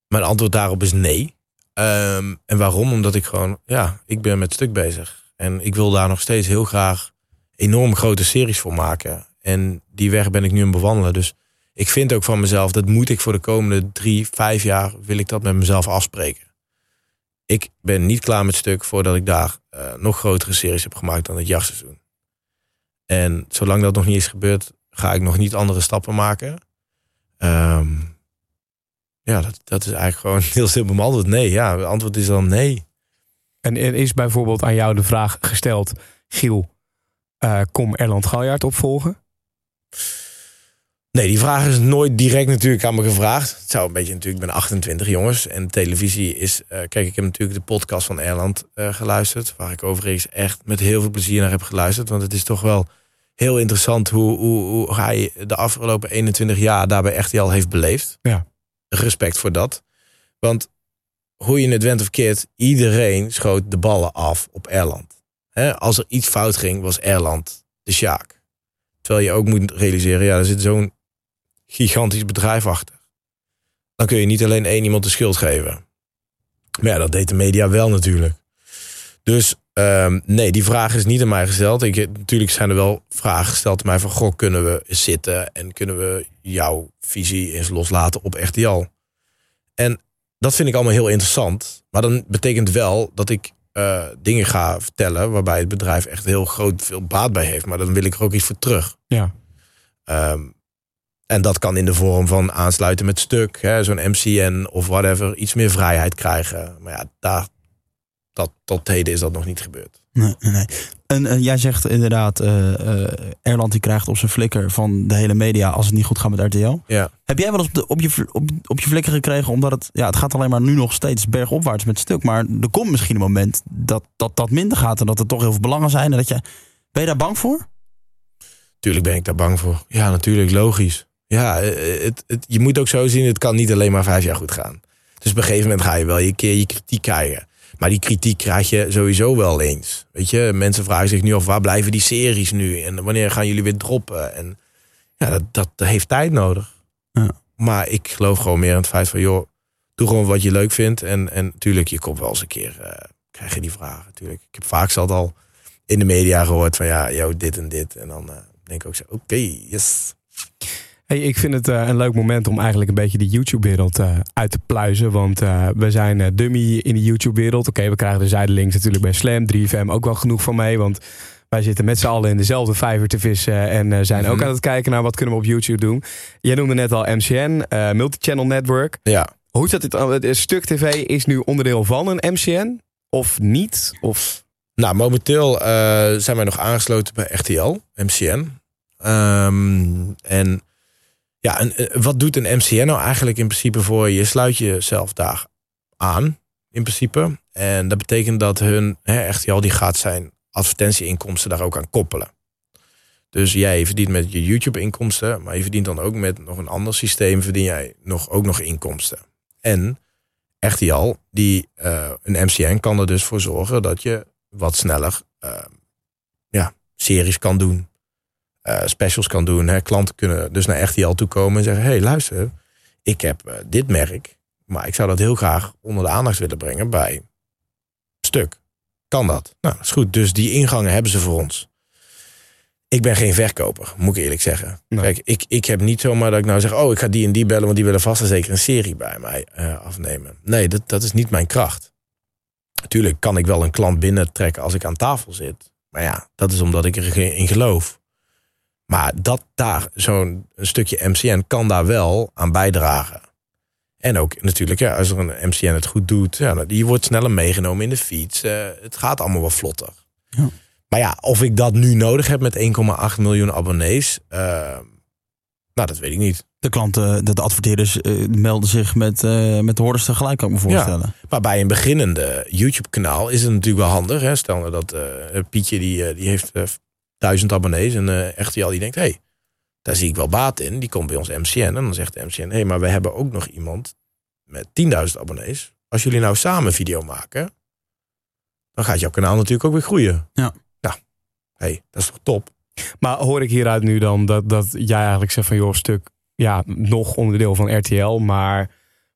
mijn antwoord daarop is nee. Ehm, en waarom? Omdat ik gewoon, ja, ik ben met stuk bezig. En ik wil daar nog steeds heel graag enorm grote series voor maken. En die weg ben ik nu aan bewandelen. Dus ik vind ook van mezelf, dat moet ik voor de komende drie, vijf jaar, wil ik dat met mezelf afspreken. Ik ben niet klaar met stuk voordat ik daar eh, nog grotere series heb gemaakt dan het jachtseizoen. En zolang dat nog niet is gebeurd, ga ik nog niet andere stappen maken. Ehm, ja, dat, dat is eigenlijk gewoon heel simpel mijn antwoord. Nee, ja, het antwoord is dan nee. En er is bijvoorbeeld aan jou de vraag gesteld, Giel, eh, kom Erland Galjaard opvolgen? Nee, die vraag is nooit direct natuurlijk aan me gevraagd. Het zou een beetje natuurlijk, ik ben 28 jongens. En televisie is, eh, kijk, ik heb natuurlijk de podcast van Erland eh, geluisterd. Waar ik overigens echt met heel veel plezier naar heb geluisterd. Want het is toch wel heel interessant hoe, hoe, hoe hij de afgelopen 21 jaar daarbij echt al heeft beleefd. Ja. Respect voor dat. Want hoe je het went of keert, iedereen schoot de ballen af op Erland. Als er iets fout ging, was Erland de Sjaak. Terwijl je ook moet realiseren, ja, er zit zo'n gigantisch bedrijf achter. Dan kun je niet alleen één iemand de schuld geven. Maar ja, dat deed de media wel natuurlijk. Dus ehm, nee, die vraag is niet aan mij gesteld. Ik, natuurlijk zijn er wel vragen gesteld aan mij van... goh, kunnen we zitten en kunnen we jouw visie eens loslaten op RTL? En dat vind ik allemaal heel interessant. Maar dan betekent wel dat ik eh, dingen ga vertellen... waarbij het bedrijf echt heel groot veel baat bij heeft. Maar dan wil ik er ook iets voor terug. Ja. Ehm, en dat kan in de vorm van aansluiten met stuk, hè, zo'n MCN of whatever, iets meer vrijheid krijgen. Maar ja, daar, dat, tot heden is dat nog niet gebeurd. Nee, nee. En eh, jij zegt inderdaad, eh, Erland die krijgt op zijn flikker van de hele media als het niet goed gaat met RTL. Ja. Heb jij wel eens op, de, op, je, op, op je flikker gekregen omdat het, ja, het gaat alleen maar nu nog steeds bergopwaarts met stuk. Maar er komt misschien een moment dat dat, dat minder gaat en dat er toch heel veel belangen zijn. En dat je, ben je daar bang voor? Tuurlijk ben ik daar bang voor. Ja, natuurlijk, logisch. Ja, het, het, je moet ook zo zien, het kan niet alleen maar vijf jaar goed gaan. Dus op een gegeven moment ga je wel je keer je kritiek krijgen. Maar die kritiek krijg je sowieso wel eens. Weet je, mensen vragen zich nu af, waar blijven die series nu? En wanneer gaan jullie weer droppen? En ja, dat, dat, heeft tijd nodig. Ja. Maar ik geloof gewoon meer in het feit van, joh, doe gewoon wat je leuk vindt. En, en natuurlijk, je komt wel eens een keer, eh, krijg je die vragen. Natuurlijk. Ik heb vaak zat al in de media gehoord van, ja, joh, dit en dit. En dan eh, denk ik ook zo, oké, yes. Hey, ik vind het eh, een leuk moment om eigenlijk een beetje de YouTube-wereld eh, uit te pluizen. Want eh, we zijn dummy in de YouTube-wereld. Oké, we krijgen de zijdelings natuurlijk bij Slam, 3FM ook wel genoeg van mee. Want wij zitten met z'n allen in dezelfde vijver te vissen. En zijn ook Mhm. aan het kijken naar wat kunnen we op YouTube doen. Jij noemde net al MCN, Multichannel Network. Ja, Hoe zat dit? Het Stuk TV is nu onderdeel van een MCN? Of niet? Of... Nou, momenteel zijn wij nog aangesloten bij RTL, MCN. Ehm, en ja, en, eh, wat doet een MCN nou eigenlijk in principe voor je? Sluit jezelf daar aan, in principe. En dat betekent dat hun hè, RTL die gaat zijn advertentieinkomsten daar ook aan koppelen. Dus jij verdient met je YouTube-inkomsten, maar je verdient dan ook met nog een ander systeem, verdien jij nog, ook nog inkomsten. En RTL, die, eh, een MCN, kan er dus voor zorgen dat je wat sneller eh, ja, series kan doen. Eh, specials kan doen. Hè. Klanten kunnen dus naar RTL toe komen en zeggen... hé, hey, luister, ik heb eh, dit merk... maar ik zou dat heel graag onder de aandacht willen brengen bij Stuk. Kan dat? Nou, dat is goed. Dus die ingangen hebben ze voor ons. Ik ben geen verkoper, moet ik eerlijk zeggen. Nee. Kijk, ik, ik heb niet zomaar dat ik nou zeg... oh, ik ga die en die bellen... want die willen vast en zeker een serie bij mij eh, afnemen. Nee, dat, dat is niet mijn kracht. Natuurlijk kan ik wel een klant binnentrekken als ik aan tafel zit. Maar ja, dat is omdat ik erin geloof. Maar dat daar, zo'n stukje MCN kan daar wel aan bijdragen. En ook natuurlijk, ja, als er een MCN het goed doet, ja, nou, die wordt sneller meegenomen in de fiets. Eh, het gaat allemaal wat vlotter. Ja. Maar ja, of ik dat nu nodig heb met 1,8 miljoen abonnees, eh, nou, dat weet ik niet. De klanten, de, de adverteerders eh, melden zich met, met de hordes tegelijk, kan ik me voorstellen. Maar bij een beginnende YouTube-kanaal is het natuurlijk wel handig. Hè? Stel nou dat eh, Pietje die, die heeft duizend abonnees en eh RTL die denkt, hé, hey, daar zie ik wel baat in. Die komt bij ons MCN en dan zegt de MCN, hé, hey, maar we hebben ook nog iemand met 10.000 abonnees. Als jullie nou samen video maken, dan gaat jouw kanaal natuurlijk ook weer groeien. Ja. Nou, hé, hey, dat is toch top? Maar hoor ik hieruit nu dan dat, dat jij eigenlijk zegt van... joh, stuk, ja, nog onderdeel van RTL... maar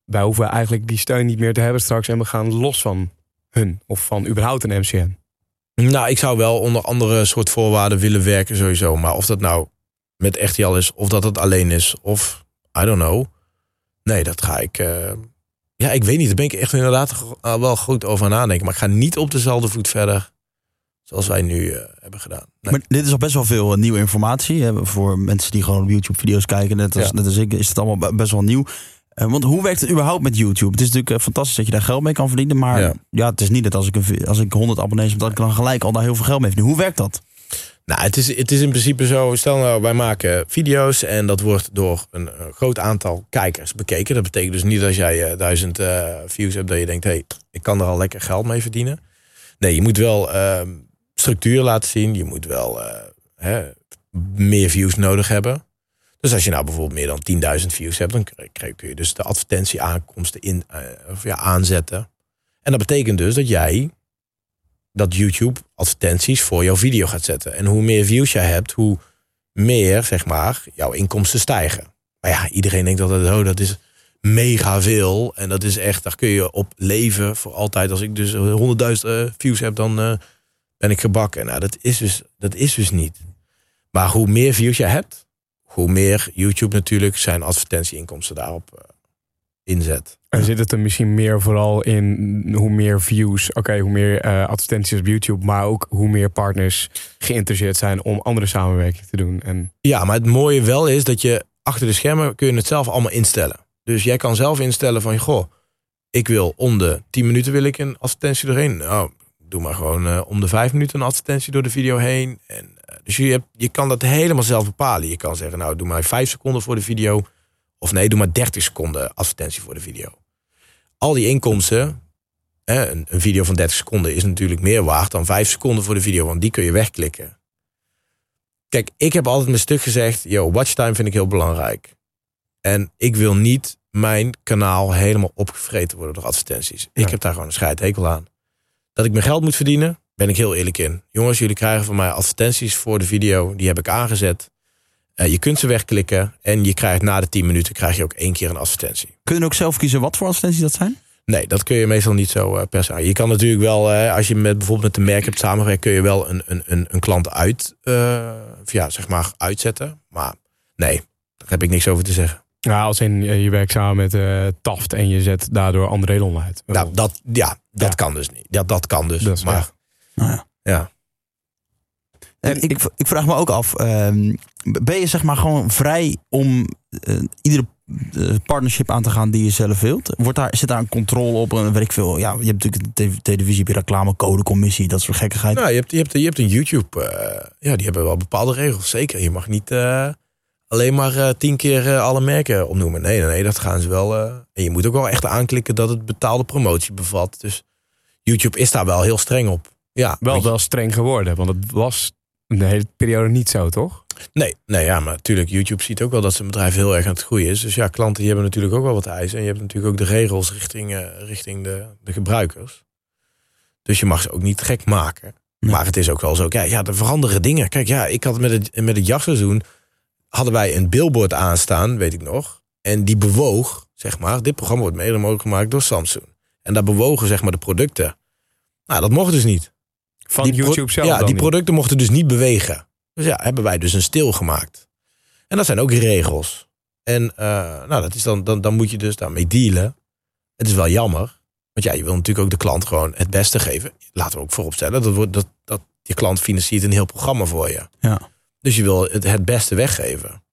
wij hoeven eigenlijk die steun niet meer te hebben straks... en we gaan los van hun of van überhaupt een MCN. Nou, ik zou wel onder andere soort voorwaarden willen werken sowieso. Maar of dat nou met RTL is, of dat het alleen is, of I don't know. Nee, dat ga ik... eh, ja, ik weet niet. Daar ben ik echt inderdaad uh, wel goed over aan nadenken. Maar ik ga niet op dezelfde voet verder zoals wij nu eh, hebben gedaan. Nee. Maar dit is al best wel veel eh, nieuwe informatie. Hè, voor mensen die gewoon op YouTube video's kijken. Net als, Ja. net als ik is het allemaal be- best wel nieuw. Eh, want hoe werkt het überhaupt met YouTube? Het is natuurlijk eh, fantastisch dat je daar geld mee kan verdienen. Maar ja, Ja. het is niet dat als ik, een, als ik 100 abonnees heb, dat ik dan gelijk al daar heel veel geld mee verdien. Hoe werkt dat? Nou, het is, het is in principe zo. Stel nou, wij maken video's en dat wordt door een, groot aantal kijkers bekeken. Dat betekent dus niet als jij eh, duizend eh, views hebt dat je denkt, hé, hey, ik kan er al lekker geld mee verdienen. Nee, je moet wel ehm, structuur laten zien. Je moet wel hè, meer views nodig hebben. Dus als je nou bijvoorbeeld meer dan 10.000 views hebt, dan kun je dus de advertentieaankomsten in, eh, of ja, aanzetten. En dat betekent dus dat jij dat YouTube advertenties voor jouw video gaat zetten. En hoe meer views jij hebt, hoe meer, zeg maar, jouw inkomsten stijgen. Maar ja, iedereen denkt dat oh, dat is mega veel. En dat is echt, daar kun je op leven voor altijd. Als ik dus 100.000 eh, views heb, dan eh, ben ik gebakken. Nou, dat is, dus, dat is dus niet. Maar hoe meer views je hebt, hoe meer YouTube natuurlijk zijn advertentieinkomsten daarop eh, inzet. En zit het er misschien meer vooral in hoe meer views, oké, hoe meer eh, advertenties op YouTube, maar ook hoe meer partners geïnteresseerd zijn om andere samenwerking te doen. En Ja, maar het mooie wel is dat je achter de schermen kun je het zelf allemaal instellen. Dus jij kan zelf instellen van, goh, ik wil om de 10 minuten wil ik een advertentie erin. Nou, doe maar gewoon eh, om de vijf minuten een advertentie door de video heen. En, dus je, hebt, je kan dat helemaal zelf bepalen. Je kan zeggen, nou doe maar vijf seconden voor de video. Of nee, doe maar 30 seconden advertentie voor de video. Al die inkomsten, hè, een, een video van 30 seconden is natuurlijk meer waard dan vijf seconden voor de video, want die kun je wegklikken. Kijk, ik heb altijd mijn stuk gezegd, yo, watchtime vind ik heel belangrijk. En ik wil niet mijn kanaal helemaal opgevreten worden door advertenties. Ik heb daar gewoon een scheidhekel aan. Dat ik mijn geld moet verdienen, ben ik heel eerlijk in. Jongens, jullie krijgen van mij advertenties voor de video. Die heb ik aangezet. Eh, je kunt ze wegklikken. En je krijgt na de 10 minuten krijg je ook één keer een advertentie. Kun je ook zelf kiezen wat voor advertenties dat zijn? Nee, dat kun je meestal niet zo eh, per se. Je kan natuurlijk wel, eh, als je met bijvoorbeeld met een merk hebt samengewerkt, kun je wel een, een, een, een klant uit, eh, ja, zeg maar, uitzetten. Maar nee, daar heb ik niks over te zeggen. Ja, als in je werkt samen met eh, Taft en je zet daardoor André Lon uit. Nou, dat, ja, dat Ja. kan dus niet. Ja, dat kan dus. Dat is maar. Nou ja. ja. En ik, ik vraag me ook af, ehm, ben je zeg maar gewoon vrij om eh, iedere eh, partnership aan te gaan die je zelf wilt? Wordt daar, zit daar een controle op? En weet ik veel. Ja, je hebt natuurlijk de televisie, je reclamecode, commissie, dat soort gekkigheid. Nou, je hebt, je hebt, je hebt een YouTube. eh, ja, die hebben wel bepaalde regels. Zeker. Je mag niet alleen maar tien keer alle merken opnoemen. Nee, nee, nee, dat gaan ze wel. en je moet ook wel echt aanklikken dat het betaalde promotie bevat. Dus YouTube is daar wel heel streng op. Ja, wel, je- wel streng geworden, want het was de hele periode niet zo, toch? Nee, nee, ja, maar natuurlijk, YouTube ziet ook wel dat zijn bedrijf heel erg aan het groeien is. Dus ja, klanten die hebben natuurlijk ook wel wat eisen. En je hebt natuurlijk ook de regels richting, eh, richting de, de gebruikers. Dus je mag ze ook niet gek maken. Nee. Maar het is ook wel zo, ja, ja, er veranderen dingen. Kijk, ja, ik had met het, met het jachtseizoen, hadden wij een billboard aanstaan, weet ik nog. En die bewoog, zeg maar, dit programma wordt mede mogelijk gemaakt door Samsung. En daar bewogen, zeg maar, de producten. Nou, dat mocht dus niet. Van Die YouTube zelf Ja, dan die niet. producten mochten dus niet bewegen. Dus ja, hebben wij dus een stil gemaakt. En dat zijn ook regels. En eh, nou, dat is dan, dan, dan moet je dus daarmee dealen. Het is wel jammer. Want ja, je wil natuurlijk ook de klant gewoon het beste geven. Laten we ook vooropstellen. Dat, wordt, dat, dat je klant financiert een heel programma voor je. Ja. Dus je wil het, het beste weggeven.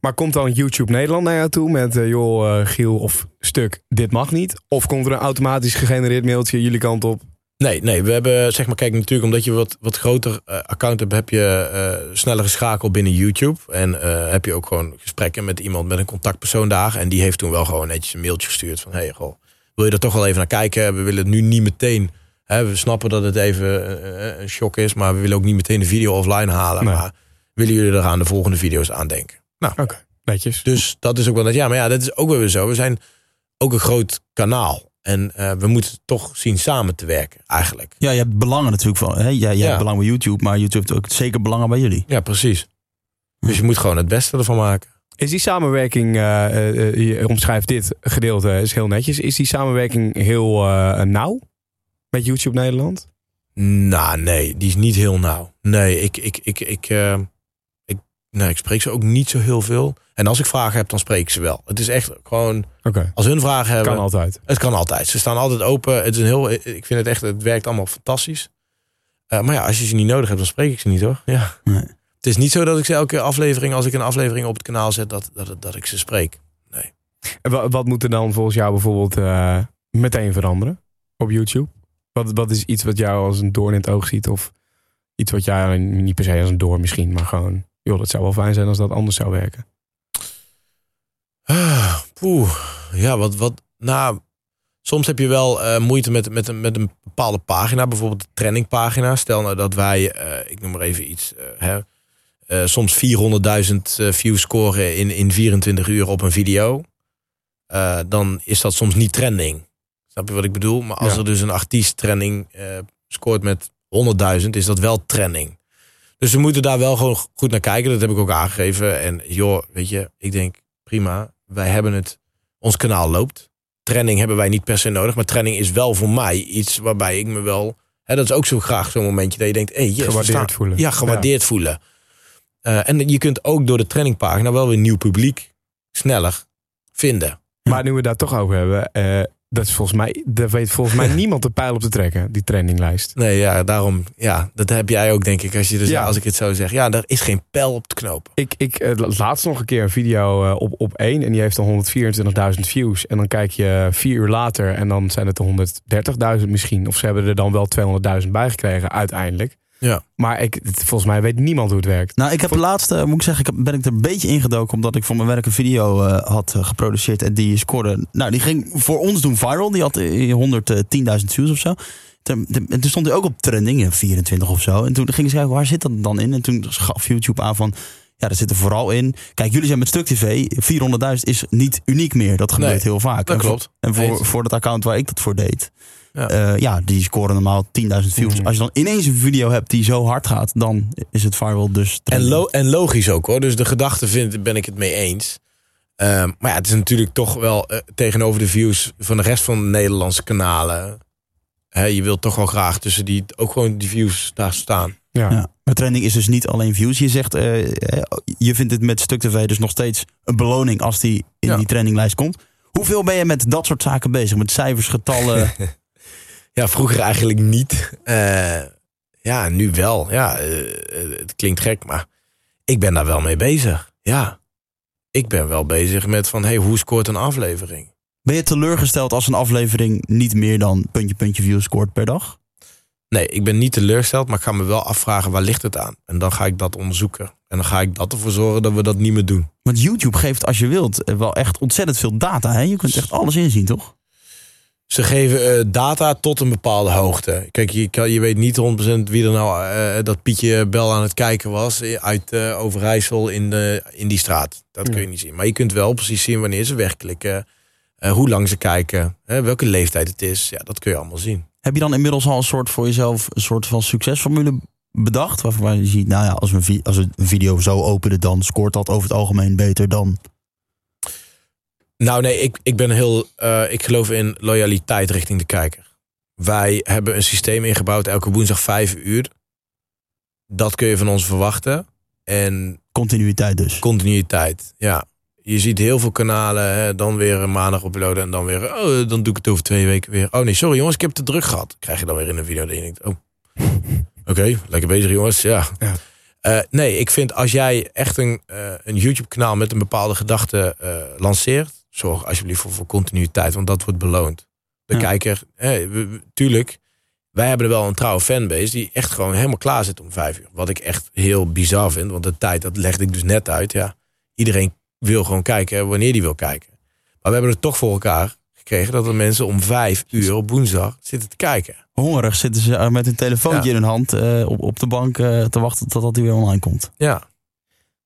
Maar komt dan YouTube Nederland naar jou toe met, eh, joh, eh, Giel of stuk, dit mag niet? Of komt er een automatisch gegenereerd mailtje jullie kant op? Nee, nee, we hebben, zeg maar, kijk, natuurlijk omdat je wat, wat groter eh, account hebt, heb je eh sneller geschakeld binnen YouTube. En eh, heb je ook gewoon gesprekken met iemand, met een contactpersoon daar. En die heeft toen wel gewoon netjes een mailtje gestuurd van, hey, goh, wil je er toch wel even naar kijken? We willen het nu niet meteen, hè, we snappen dat het even een shock is, maar we willen ook niet meteen de video offline halen. Nee. Maar willen jullie er aan de volgende video's aan denken? Nou, Oké, netjes. dus dat is ook wel dat. Ja, maar ja, dat is ook wel weer zo. We zijn ook een groot kanaal. En eh, we moeten toch zien samen te werken, eigenlijk. Ja, je hebt belangen natuurlijk van. Hè? Jij Ja. hebt belang bij YouTube, maar YouTube heeft ook zeker belangen bij jullie. Ja, precies. Dus je moet gewoon het beste ervan maken. Is die samenwerking, eh, eh, je omschrijft dit gedeelte, is heel netjes. Is die samenwerking heel eh, nauw met YouTube Nederland? Nou, nee, die is niet heel nauw. Nee, ik, ik, ik, ik, eh, ik, nee, ik spreek ze ook niet zo heel veel. En als ik vragen heb, dan spreek ik ze wel. Het is echt gewoon, Oké, als hun vragen hebben, kan altijd. het kan altijd. Ze staan altijd open. Het is een heel, ik vind het echt, het werkt allemaal fantastisch. Eh, maar ja, als je ze niet nodig hebt, dan spreek ik ze niet hoor. Ja. Nee. Het is niet zo dat ik ze elke aflevering, als ik een aflevering op het kanaal zet, dat, dat, dat ik ze spreek. En wa- wat moet er dan volgens jou bijvoorbeeld eh, meteen veranderen op YouTube? Wat, wat is iets wat jou als een doorn in het oog ziet? Of iets wat jij niet per se als een door misschien, maar gewoon... joh, dat zou wel fijn zijn als dat anders zou werken. Ah, Poeh, ja, wat, wat, nou, soms heb je wel eh, moeite met, met, een- met een bepaalde pagina, bijvoorbeeld de trainingpagina. Stel nou dat wij, eh, ik noem maar even iets, eh, hè, soms 400.000 eh, views scoren in, in 24 uur op een video. Dan is dat soms niet trending. Snap je wat ik bedoel? Maar als Ja. er dus een artiest trending scoort met 100.000, is dat wel trending. Dus we moeten daar wel gewoon goed naar kijken. Dat heb ik ook aangegeven. En joh, weet je, ik denk prima. Wij hebben het, ons kanaal loopt. Trending hebben wij niet per se nodig. Maar trending is wel voor mij iets waarbij ik me wel... Hè, dat is ook zo graag zo'n momentje dat je denkt... Hey, yes, Gewaardeerd staan- voelen. Ja, gewaardeerd voelen. Eh, en je kunt ook door de trainingpagina wel weer nieuw publiek sneller vinden. Maar nu we daar toch over hebben. eh, Dat is volgens mij, daar weet volgens mij niemand de pijl op te trekken, die trendinglijst. Nee, ja, daarom. Ja, dat heb jij ook, denk ik. Als, je dus, Ja. als ik het zo zeg. Ja, er is geen pijl op te knopen. Ik, ik eh, laatst nog een keer een video eh, op, op één en die heeft dan 124.000 views. En dan kijk je vier uur later en dan zijn het er 130.000 misschien. Of ze hebben er dan wel 200.000 bij gekregen uiteindelijk. Ja. Maar ik, volgens mij weet niemand hoe het werkt. Nou, ik heb de laatste, moet ik zeggen, ik heb- ben ik er een beetje ingedoken. Omdat ik voor mijn werk een video eh, had eh, geproduceerd. En die scoorde, nou, die ging voor ons doen viral. Die had eh, 110.000 views of zo. En toen stond hij ook op trending, eh, 24 of zo. En toen gingen ze kijken, waar zit dat dan in? En toen gaf YouTube aan van, ja, dat zit er vooral in. Kijk, jullie zijn met Stuk TV, 400.000 is niet uniek meer. Dat gebeurt Nee, heel vaak. dat En voor- klopt. En voor, voor dat account waar ik dat voor deed. Ja. Ja, ja die scoren normaal 10.000 views. Mhm. Als je dan ineens een video hebt die zo hard gaat, dan is het viral dus En, lo- en logisch ook hoor. Dus de gedachte vind, ben ik het mee eens. Ehm, maar ja, het is natuurlijk toch wel eh, tegenover de views van de rest van de Nederlandse kanalen. Hè, je wilt toch wel graag tussen die ook gewoon die views daar staan. Ja. Ja. Maar trending is dus niet alleen views. Je zegt, eh, eh, je vindt het met Stuk TV dus nog steeds een beloning als die in Ja. die trendinglijst komt. Hoeveel ben je met dat soort zaken bezig? Met cijfers, getallen? Ja, vroeger eigenlijk niet. Eh, ja, nu wel. Ja, eh, eh, het klinkt gek, maar ik ben daar wel mee bezig. Ja, ik ben wel bezig met van, hey, hoe scoort een aflevering? ben je teleurgesteld als een aflevering niet meer dan puntje, puntje views scoort per dag? Nee, ik ben niet teleurgesteld, maar ik ga me wel afvragen waar ligt het aan. En dan ga ik dat onderzoeken. En dan ga ik dat ervoor zorgen dat we dat niet meer doen. Want YouTube geeft, als je wilt, wel echt ontzettend veel data. Hè? Je kunt echt alles inzien, toch? Ze geven eh, data tot een bepaalde hoogte. Kijk, je, kan, je weet niet 100% wie er nou eh, dat Pietje Bel aan het kijken was eh, uit eh, Overijssel in, de, in die straat. Dat kun je niet zien. Maar je kunt wel precies zien wanneer ze wegklikken, hoe lang ze kijken, welke leeftijd het is. Ja, dat kun je allemaal zien. Heb je dan inmiddels al een soort voor jezelf een soort van succesformule bedacht? Waarvan je ziet, nou ja, als we een, als we een video zo openen, dan scoort dat over het algemeen beter dan. Nou nee, ik, ik ben heel. eh, ik geloof in loyaliteit richting de kijker. Wij hebben een systeem ingebouwd elke woensdag vijf uur. Dat kun je van ons verwachten. En Continuïteit dus. continuïteit, ja. Je ziet heel veel kanalen, hè, dan weer een maandag uploaden en dan weer, oh, dan doe ik het over twee weken weer. Oh nee, sorry jongens, ik heb te druk gehad. Krijg je dan weer in een video dat je denkt, oh, oké, lekker bezig jongens, ja. Ja. Eh, nee, ik vind als jij echt een, eh, een YouTube-kanaal met een bepaalde gedachte lanceert, zorg alsjeblieft voor, voor continuïteit, want dat wordt beloond. De Ja. kijker, hè, we- we- tuurlijk, wij hebben er wel een trouwe fanbase die echt gewoon helemaal klaar zit om vijf uur. Wat ik echt heel bizar vind, want de tijd, dat legde ik dus net uit. Ja, iedereen wil gewoon kijken wanneer die wil kijken. Maar we hebben het toch voor elkaar gekregen dat er mensen om vijf uur op woensdag zitten te kijken. Hongerig zitten ze eh, met een telefoontje Ja. in hun hand eh, op, op de bank eh, te wachten totdat hij weer online komt. Ja,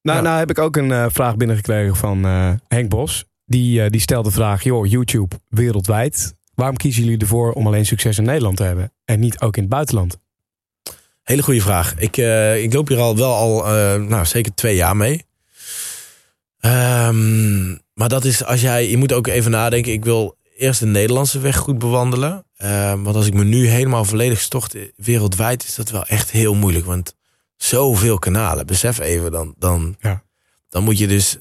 Nou, Ja. nou heb ik ook een eh, vraag binnengekregen van eh, Henk Bos. Die, eh, die stelt de vraag, joh, YouTube wereldwijd. Waarom kiezen jullie ervoor om alleen succes in Nederland te hebben? En niet ook in het buitenland? hele goede vraag. Ik, eh, ik loop hier al wel al, eh, nou, zeker twee jaar mee. Ehm, maar dat is als jij, je moet ook even nadenken. Ik wil eerst de Nederlandse weg goed bewandelen. Ehm, want als ik me nu helemaal volledig stort wereldwijd, is dat wel echt heel moeilijk. Want zoveel kanalen. Besef even, dan, dan, Ja. dan moet je dus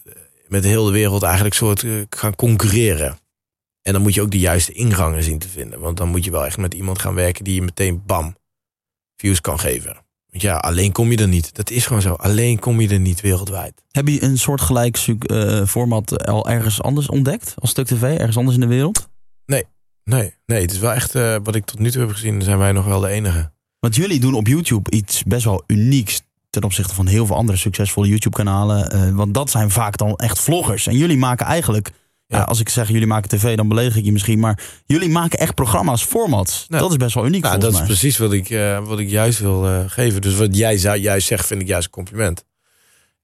met heel de wereld eigenlijk soort eh, gaan concurreren. En dan moet je ook de juiste ingangen zien te vinden. Want dan moet je wel echt met iemand gaan werken die je meteen bam views kan geven. Want ja, alleen kom je er niet. Dat is gewoon zo. Alleen kom je er niet wereldwijd. Heb je een soortgelijk eh, format al ergens anders ontdekt? Als Stuk TV, ergens anders in de wereld? Nee, nee, het is wel echt eh, wat ik tot nu toe heb gezien. Zijn wij nog wel de enige. Want jullie doen op YouTube iets best wel unieks ten opzichte van heel veel andere succesvolle YouTube-kanalen. eh, want dat zijn vaak dan echt vloggers. En jullie maken eigenlijk, ja. Ja. als ik zeg jullie maken tv, dan beledig ik je misschien. Maar jullie maken echt programma's, formats. Ja. Dat is best wel uniek Nou, dat is precies wat ik, eh, wat ik juist wil eh, geven. Dus wat jij juist zegt, vind ik juist een compliment.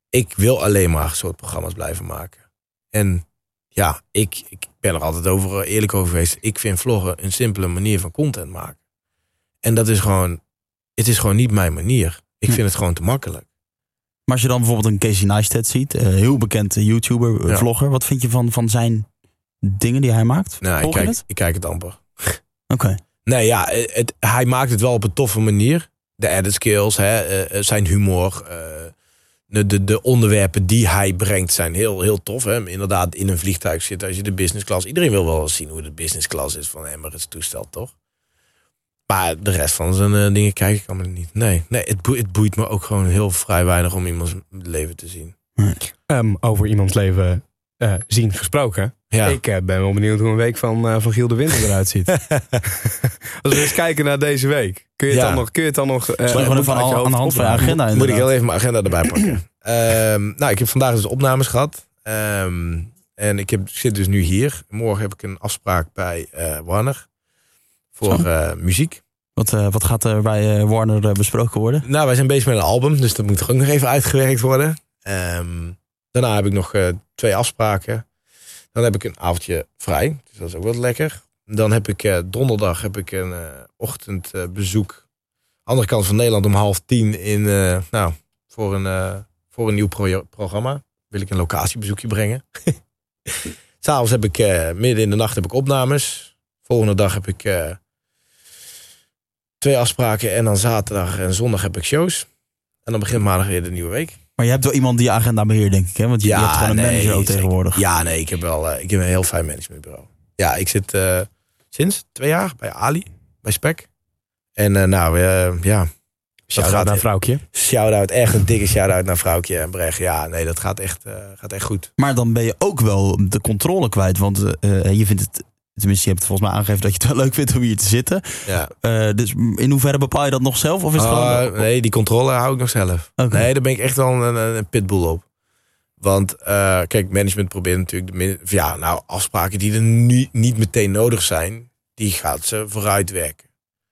Ik wil alleen maar soort programma's blijven maken. En ja, ik, ik ben er altijd over, eh, eerlijk over geweest. Ik vind vloggen een simpele manier van content maken. En dat is gewoon, het is gewoon niet mijn manier. Ik vind het gewoon te makkelijk. Maar als je dan bijvoorbeeld een Casey Neistat ziet, eh, heel bekend eh, YouTuber, eh, Ja. vlogger. Wat vind je van, van zijn dingen die hij maakt? Nou, ik kijk, het? ik kijk het amper. Oké. Nee, ja, het, hij maakt het wel op een toffe manier. De edit skills, hè, zijn humor. de, de, de onderwerpen die hij brengt zijn heel, heel tof. Hè? Inderdaad, in een vliegtuig zitten als je de business class... Iedereen wil wel eens zien hoe de business class is van Emirates toestel, toch? Maar de rest van zijn eh, dingen kijk ik allemaal niet. Nee, nee het, boeit, het boeit me ook gewoon heel vrij weinig om iemands leven te zien. Ehm, over iemands leven eh, zien gesproken. Ja. Ik eh, ben wel benieuwd hoe een week van, eh, van Giel de Winter eruit ziet. Als we eens kijken naar deze week. Kun je het Ja. dan nog... Kun je het dan nog eh, Gewoon je aan, de hand van de agenda. Moet ik heel even mijn agenda erbij pakken. Ehm, nou, ik heb vandaag dus opnames gehad. Ehm, en ik, heb, ik zit dus nu hier. Morgen heb ik een afspraak bij eh, Warner. Voor eh, muziek. Wat, eh, wat gaat er bij eh, Warner besproken worden? Nou, wij zijn bezig met een album. Dus dat moet er ook nog even uitgewerkt worden. Ehm, daarna heb ik nog twee afspraken. Dan heb ik een avondje vrij. Dus dat is ook wat lekker. Dan heb ik donderdag heb ik een ochtendbezoek. Andere kant van Nederland om half tien in, nou, voor, een, voor een nieuw pro- programma. Wil ik een locatiebezoekje brengen. S'avonds heb ik midden in de nacht heb ik opnames. Volgende dag heb ik twee afspraken. En dan zaterdag en zondag heb ik shows. En dan begint maandag weer de nieuwe week. Maar je hebt wel iemand die je agenda beheert, denk ik. Hè? Want je, je hebt gewoon een manager ook tegenwoordig. Ja, nee, ik heb wel eh, ik heb een heel fijn managementbureau. Ja, ik zit eh, sinds twee jaar bij Ali, bij Spec. En eh, nou, ja. Shout-out gaat- naar vrouwtje. Shout-out, echt een dikke shout-out naar Vrouwtje en Brecht. Ja, nee, dat gaat echt, eh, gaat echt goed. Maar dan ben je ook wel de controle kwijt. Want je vindt het... Tenminste, je hebt volgens mij aangegeven dat je het wel leuk vindt om hier te zitten. Ja. Eh, dus in hoeverre bepaal je dat nog zelf? Of is het gewoon... nee, die controle hou ik nog zelf. Nee, daar ben ik echt wel een, een, pitbull op. Want eh, kijk, management probeert natuurlijk de min- ja, nou, afspraken die er nu niet meteen nodig zijn, die gaat ze vooruit werken.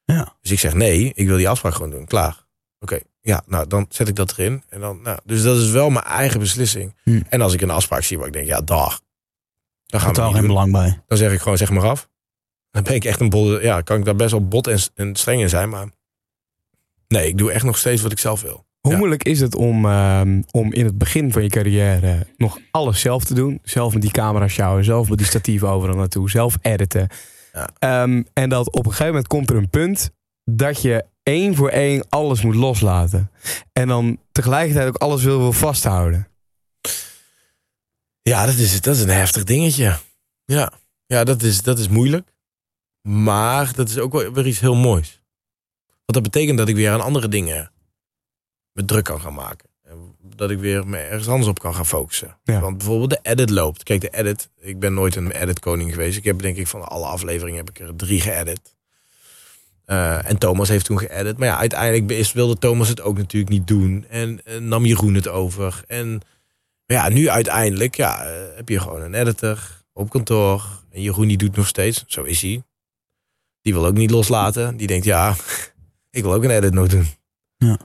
Ja. Dus ik zeg nee, ik wil die afspraak gewoon doen. Klaar. Oké, ja, nou dan zet ik dat erin. En dan, nou, dus dat is wel mijn eigen beslissing. Hm. En als ik een afspraak zie waar ik denk, ja, dag. Dan gaan we niet geen belang bij. Dan zeg ik gewoon, zeg maar af. Dan ben ik echt een bol. Ja, kan ik daar best wel bot en, en streng in zijn. Maar nee, ik doe echt nog steeds wat ik zelf wil. Hoe Ja. moeilijk is het om, ehm, om in het begin van je carrière nog alles zelf te doen? Zelf met die camera sjouwen, zelf met die statieven overal naartoe, zelf editen. Ja. Ehm, en dat op een gegeven moment komt er een punt dat je één voor één alles moet loslaten. En dan tegelijkertijd ook alles wil, wil vasthouden. Ja, dat is, dat is een heftig dingetje. Ja, ja dat, is, dat is moeilijk. Maar dat is ook wel weer iets heel moois. Want dat betekent dat ik weer aan andere dingen me druk kan gaan maken. En Dat ik weer me ergens anders op kan gaan focussen. Ja. Want bijvoorbeeld de edit loopt. Kijk, de edit. Ik ben nooit een edit koning geweest. Ik heb denk ik van alle afleveringen heb ik er drie geëdit. Eh, en Thomas heeft toen geëdit. Maar ja, uiteindelijk is, wilde Thomas het ook natuurlijk niet doen. En eh, nam Jeroen het over. En maar ja, nu uiteindelijk ja, eh, heb je gewoon een editor op kantoor. En Jeroen die doet nog steeds, zo is hij. Die wil ook niet loslaten. Die denkt, ja, ik wil ook een edit nog doen. Ja.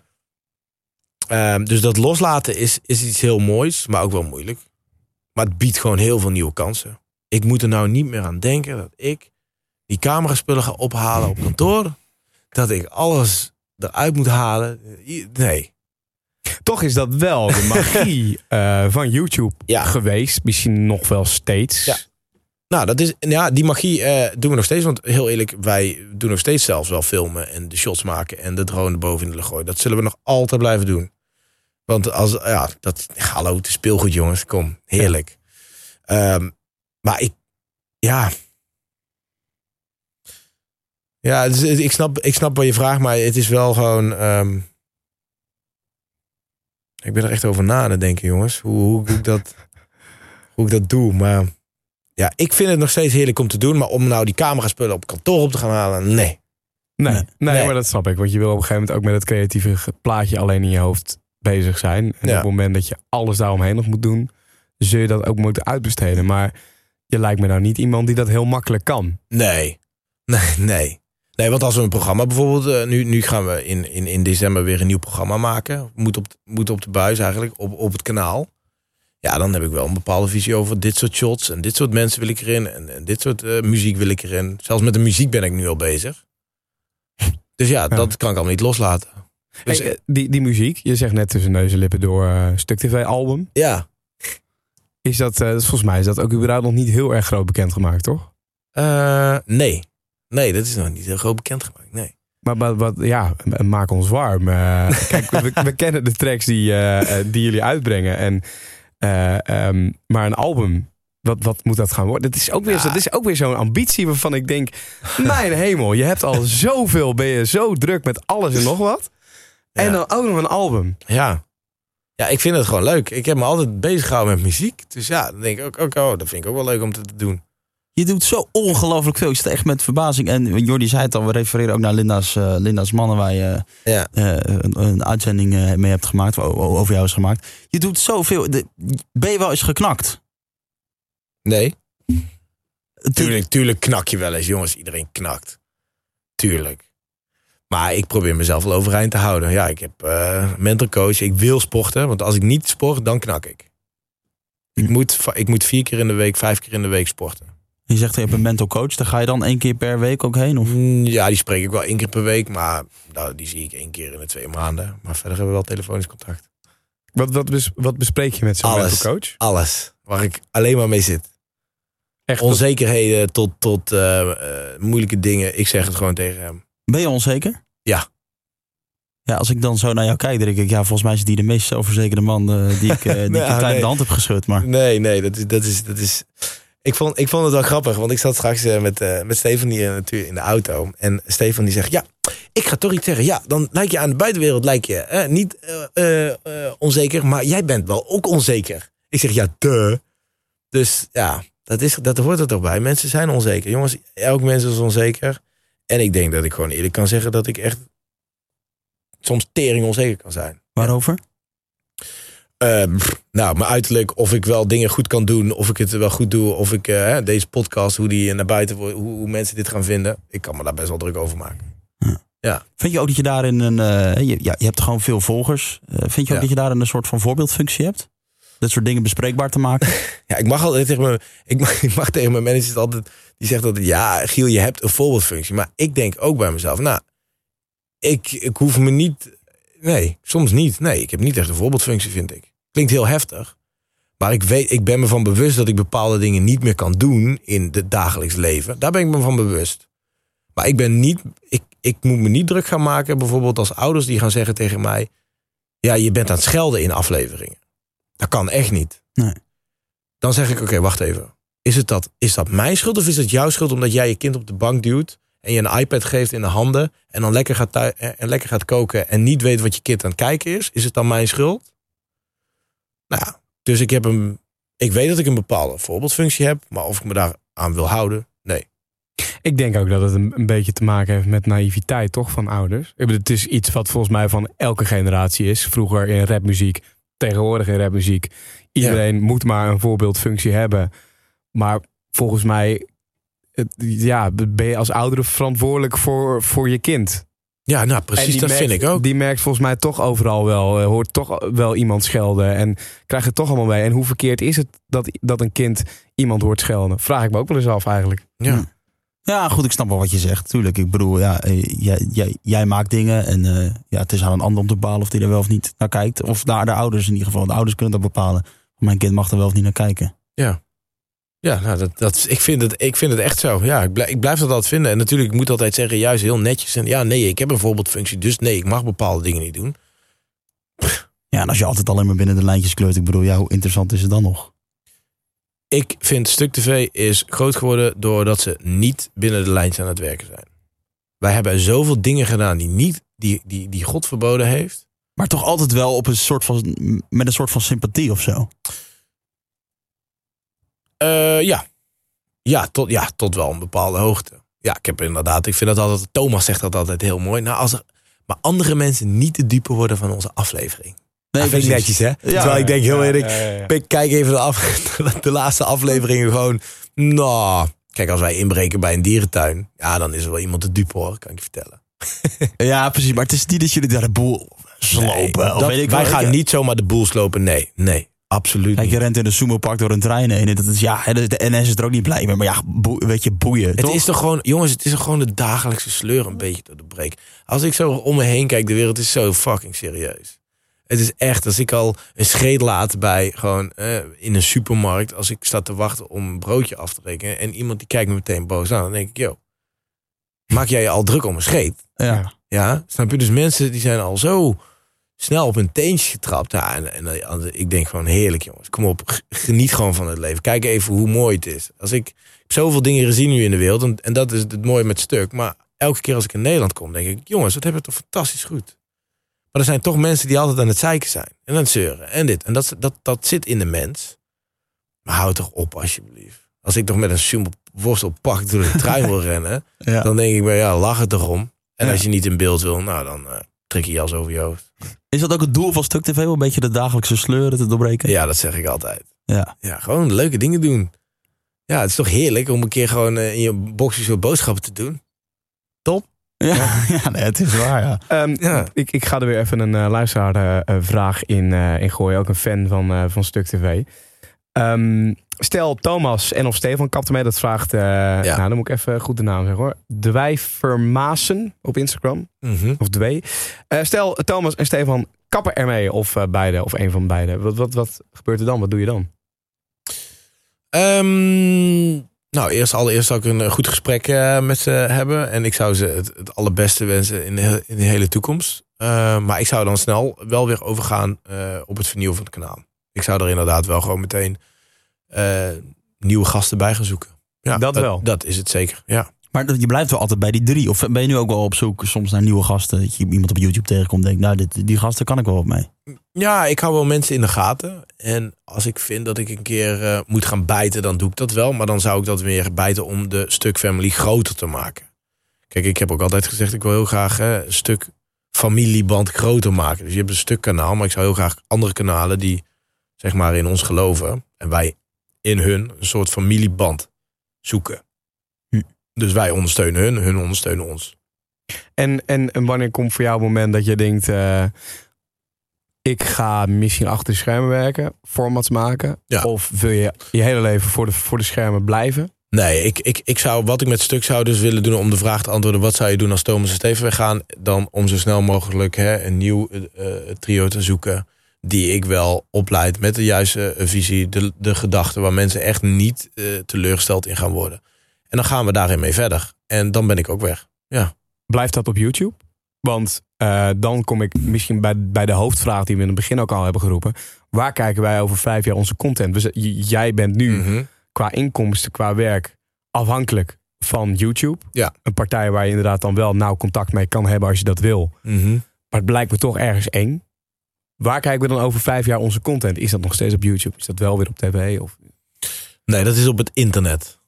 Ehm, dus dat loslaten is, is iets heel moois, maar ook wel moeilijk. Maar het biedt gewoon heel veel nieuwe kansen. Ik moet er nou niet meer aan denken dat ik die cameraspullen ga ophalen op kantoor. Dat ik alles eruit moet halen. Nee. Toch is dat wel de magie eh, van YouTube Ja. geweest. Misschien nog wel steeds. Ja. Nou, dat is, ja, die magie eh, doen we nog steeds. Want heel eerlijk, wij doen nog steeds zelfs wel filmen en de shots maken en de drone boven in de lucht gooien. Dat zullen we nog altijd blijven doen. Want als, ja, dat, hallo, het is speelgoed jongens, kom, heerlijk. Ehm, maar ik, ja. Ja, ik, snap, ik snap wat je vraagt, maar het is wel gewoon... ehm, ik ben er echt over na het denken, jongens. Hoe, hoe, ik dat, hoe ik dat doe, maar... Ja, ik vind het nog steeds heerlijk om te doen. Maar om nou die cameraspullen op kantoor op te gaan halen, nee. Nee, Nee. maar dat snap ik. Want je wil op een gegeven moment ook met het creatieve plaatje alleen in je hoofd bezig zijn. En Ja. op het moment dat je alles daaromheen nog moet doen, zul je dat ook moeten uitbesteden. Maar je lijkt me nou niet iemand die dat heel makkelijk kan. Nee. Nee, nee. Nee, want als we een programma bijvoorbeeld... eh, nu, nu gaan we in, in, in december weer een nieuw programma maken. Moet op, moet op de buis eigenlijk, op, op het kanaal. Ja, dan heb ik wel een bepaalde visie over dit soort shots. En dit soort mensen wil ik erin. En, en dit soort eh, muziek wil ik erin. Zelfs met de muziek ben ik nu al bezig. Dus ja, dat kan ik al niet loslaten. Dus, Hey, eh, die, die muziek, je zegt net tussen neus en lippen door eh, Stuk TV album. ja. Is dat, volgens mij is dat ook überhaupt nog niet heel erg groot bekendgemaakt, toch? Nee. Nee, dat is nog niet heel groot bekendgemaakt. Nee. Maar, maar wat, ja, maak ons warm. Eh, kijk, we, we kennen de tracks die, eh, eh, die jullie uitbrengen. En, eh, ehm, maar een album, wat, wat moet dat gaan worden? Dat is ook weer, dat is ook weer zo'n ambitie waarvan ik denk... Mijn hemel, je hebt al zoveel, ben je zo druk met alles en nog wat. En Ja. dan ook nog een album. Ja. Ja, ik vind het gewoon leuk. Ik heb me altijd bezig gehouden met muziek. Dus ja, dan denk ik ook, ook oh, dat vind ik ook wel leuk om te doen. Je doet zo ongelooflijk veel. Ik zit echt met verbazing. En Jordi zei het al, we refereren ook naar Linda's, eh, Linda's mannen... waar je Ja. eh, een, een uitzending eh, mee hebt gemaakt, over jou is gemaakt. Je doet zoveel. De, ben je wel eens geknakt? Nee. Tuurlijk, tuurlijk knak je wel eens, jongens. Iedereen knakt. Tuurlijk. Maar ik probeer mezelf wel overeind te houden. Ja, ik heb eh mental coach. Ik wil sporten. Want als ik niet sport, dan knak ik. Ik moet, ik moet vier keer in de week, vijf keer in de week sporten. Je zegt je hebt een mental coach. Daar ga je dan één keer per week ook heen? Of? Mm, Ja, die spreek ik wel één keer per week. Maar nou, die zie ik één keer in de twee maanden. Maar verder hebben we wel telefonisch contact. Wat, wat, wat bespreek je met zo'n Alles. mental coach? Alles. Waar ik alleen maar mee zit. Echt Onzekerheden tot, tot eh, eh, moeilijke dingen. Ik zeg het gewoon tegen hem. Ben je onzeker? Ja. Ja, als ik dan zo naar jou kijk, dan denk ik, ja, volgens mij is die de meest zelfverzekerde man eh, die ik, eh, die ik nee. de hand heb geschud. Maar Nee, nee, dat is. Dat is, dat is ik, vond, ik vond het wel grappig, want ik zat straks eh, met, eh met Stefan hier natuurlijk in de auto. En Stefan die zegt: Ja, ik ga toch iets zeggen. Ja, dan lijk je aan de buitenwereld lijk je, eh, niet eh, eh, eh, onzeker, maar jij bent wel ook onzeker. Ik zeg: Ja, duh. Dus ja, dat, is, dat hoort er toch bij. Mensen zijn onzeker. Jongens, elk mens is onzeker. En ik denk dat ik gewoon eerlijk kan zeggen dat ik echt soms tering onzeker kan zijn. waarover? Eh, pff, nou, mijn uiterlijk, of ik wel dingen goed kan doen, of ik het wel goed doe, of ik eh, deze podcast, hoe die naar buiten wordt, hoe, hoe mensen dit gaan vinden. Ik kan me daar best wel druk over maken. Vind je ook dat je daarin een. eh, je, ja, je hebt gewoon veel volgers. Eh, vind je ook Ja. dat je daarin een soort van voorbeeldfunctie hebt? Dat soort dingen bespreekbaar te maken? Ja, ik mag altijd tegen mijn, ik mag, ik mag tegen mijn manager altijd, die zegt dat, ja, Giel, je hebt een voorbeeldfunctie. Maar ik denk ook bij mezelf, nou, ik, ik hoef me niet, nee, soms niet. Nee, ik heb niet echt een voorbeeldfunctie, vind ik. Klinkt heel heftig. Maar ik, weet, ik ben me van bewust dat ik bepaalde dingen niet meer kan doen in het dagelijks leven. Daar ben ik me van bewust. Maar ik ben niet, ik, ik moet me niet druk gaan maken, bijvoorbeeld als ouders die gaan zeggen tegen mij, ja, je bent aan het schelden in afleveringen. Dat kan echt niet. Nee. Dan zeg ik, oké, wacht even. Is, het dat, is dat mijn schuld of is het jouw schuld omdat jij je kind op de bank duwt en je een iPad geeft in de handen en dan lekker gaat, en lekker gaat koken en niet weet wat je kind aan het kijken is? Is het dan mijn schuld? Nou, dus ik heb een, ik weet dat ik een bepaalde voorbeeldfunctie heb, maar of ik me daar aan wil houden, nee. Ik denk ook dat het een, een beetje te maken heeft met naïviteit, toch, van ouders. Ik bedoel, het is iets wat volgens mij van elke generatie is. Vroeger in rapmuziek, tegenwoordig in rapmuziek. Iedereen moet maar een voorbeeldfunctie hebben. Maar volgens mij, het- ja, ben je als ouder verantwoordelijk voor, voor je kind. Ja, nou precies, die dat merkt- vind ik ook. Die merkt volgens mij toch overal wel, eh, hoort toch wel iemand schelden. En krijgt het toch allemaal mee. En hoe verkeerd is het dat, dat een kind iemand hoort schelden? Vraag ik me ook wel eens af eigenlijk. Ja. Ja, goed, ik snap wel wat je zegt. Tuurlijk, ik bedoel, ja, eh, jij, jij, jij maakt dingen en eh, ja, het is aan een ander om te bepalen of hij er wel of niet naar kijkt. Of naar de ouders in ieder geval. De ouders kunnen dat bepalen. Mijn kind mag er wel of niet naar kijken. Ja. Ja, nou, dat, dat, ik, vind het, ik vind het echt zo. Ja, ik, blijf, ik blijf dat altijd vinden. En natuurlijk, ik moet altijd zeggen, juist heel netjes. En ja, nee, ik heb een voorbeeldfunctie. Dus nee, ik mag bepaalde dingen niet doen. Ja, en als je altijd alleen maar binnen de lijntjes kleurt, ik bedoel, ja, hoe interessant is het dan nog? Ik vind Stuk TV is groot geworden doordat ze niet binnen de lijntjes aan het werken zijn. Wij hebben zoveel dingen gedaan die, niet, die, die, die God verboden heeft. Maar toch altijd wel op een soort van, met een soort van sympathie of zo. Eh, ja. Ja tot, ja, tot wel een bepaalde hoogte. Ja, ik heb inderdaad, ik vind dat altijd, Thomas zegt dat altijd heel mooi. Nou, als er, maar andere mensen niet te dupe worden van onze aflevering. Nee, dat vind ik netjes, hè? Terwijl ik denk heel eerlijk, ik kijk even de, af, de laatste afleveringen gewoon. Nou, kijk, als wij inbreken bij een dierentuin, ja, dan is er wel iemand te dupe hoor, kan ik je vertellen. Ja, precies. Maar het is niet dat jullie daar de boel slopen. Nee, of dat- weet ik wij gaan niet zomaar de boel slopen, nee, nee, absoluut Kijk, je rent in de sumo-park door een trein heen. En dat is, ja, de NS is er ook niet blij mee. Maar ja, weet je, boeien. Het toch? is toch gewoon, jongens, het is toch gewoon de dagelijkse sleur een beetje door de breek. Als ik zo om me heen kijk, de wereld is zo fucking serieus. Het is echt, als ik al een scheet laat bij gewoon eh, in een supermarkt, als ik sta te wachten om een broodje af te rekenen en iemand die kijkt me meteen boos aan, dan denk ik, yo, maak jij je al druk om een scheet. Ja. Ja, snap je? Dus mensen die zijn al zo snel op hun teentje getrapt. Ja, en, en, en ik denk gewoon heerlijk jongens. Kom op, geniet gewoon van het leven. Kijk even hoe mooi het is. Als ik, ik heb zoveel dingen gezien nu in de wereld. En, en dat is het mooie met stuk. Maar elke keer als ik in Nederland kom, denk ik... jongens, wat hebben we toch fantastisch goed. Maar er zijn toch mensen die altijd aan het zeiken zijn. En aan het zeuren. En dit. En dat, dat, dat zit in de mens. Maar hou toch op alsjeblieft. Als ik toch met een zoom worstel pak door de trein wil rennen... Ja. dan denk ik bij ja, lach het erom. En Ja. als je niet in beeld wil, nou dan eh, trek je je jas over je hoofd. Is dat ook het doel van Stuk TV? Om een beetje de dagelijkse sleuren te doorbreken? Ja, dat zeg ik altijd. Ja. Ja, gewoon leuke dingen doen. Ja, het is toch heerlijk om een keer gewoon eh, in je boxjes wat boodschappen te doen. Ja, ja nee, het is waar, ja. Ehm, Ja. ik, ik ga er weer even een uh, luisteraarvraag in, eh, in gooien. Ook een fan van, eh, van Stuk TV. Ehm, stel Thomas en of Stefan kapte mee. Dat vraagt, eh, nou dan moet ik even goed de naam zeggen hoor. Dwij Vermaassen op Instagram. Mhm. Of Dwee. Eh, stel Thomas en Stefan kappen ermee. Of eh, beide, of een van beide. Wat, wat, wat gebeurt er dan? Wat doe je dan? Ehm, nou, eerst allereerst zou ik een goed gesprek met ze hebben. En ik zou ze het, het allerbeste wensen in de, in de hele toekomst. Eh, maar ik zou dan snel wel weer overgaan op het vernieuwen van het kanaal. Ik zou er inderdaad wel gewoon meteen eh, nieuwe gasten bij gaan zoeken. Ja, Dat wel. Dat is het zeker, ja. Maar dat- je blijft wel altijd bij die drie. Of ben je nu ook wel op zoek soms naar nieuwe gasten? Dat je iemand op YouTube tegenkomt en denkt, nou, dit, die gasten kan ik wel op mee. Ja, ik hou wel mensen in de gaten. En als ik vind dat ik een keer eh, moet gaan bijten, dan doe ik dat wel. Maar dan zou ik dat weer bijten om de stuk family groter te maken. Kijk, ik heb ook altijd gezegd, ik wil heel graag hè, een stuk familieband groter maken. Dus je hebt een stuk kanaal, maar ik zou heel graag andere kanalen die zeg maar in ons geloven. En wij in hun een soort familieband zoeken. Hm. Dus wij ondersteunen hun, hun ondersteunen ons. En, en, en wanneer komt voor jou het moment dat je denkt... eh, ik ga misschien achter de schermen werken, formats maken? Ja. Of wil je je hele leven voor de, voor de schermen blijven? Nee, ik, ik, ik zou, wat ik met stuk zou dus willen doen om de vraag te antwoorden: wat zou je doen als Thomas en Steven weggaan? Dan om zo snel mogelijk hè, een nieuw eh, eh, trio te zoeken. Die ik wel opleid met de juiste eh, visie, de, de gedachten waar mensen echt niet eh, teleurgesteld in gaan worden. En dan gaan we daarin mee verder. En dan ben ik ook weg. Blijft dat op YouTube? Want eh, dan kom ik misschien bij, bij de hoofdvraag die we in het begin ook al hebben geroepen. Waar kijken wij over vijf jaar onze content? Dus, jij bent nu Mhm. qua inkomsten, qua werk afhankelijk van YouTube. Ja. Een partij waar je inderdaad dan wel nauw contact mee kan hebben als je dat wil. Mhm. Maar het blijkt me toch ergens eng. Waar kijken we dan over vijf jaar onze content? Is dat nog steeds op YouTube? Is dat wel weer op tv? Of... Nee, dat is op het internet.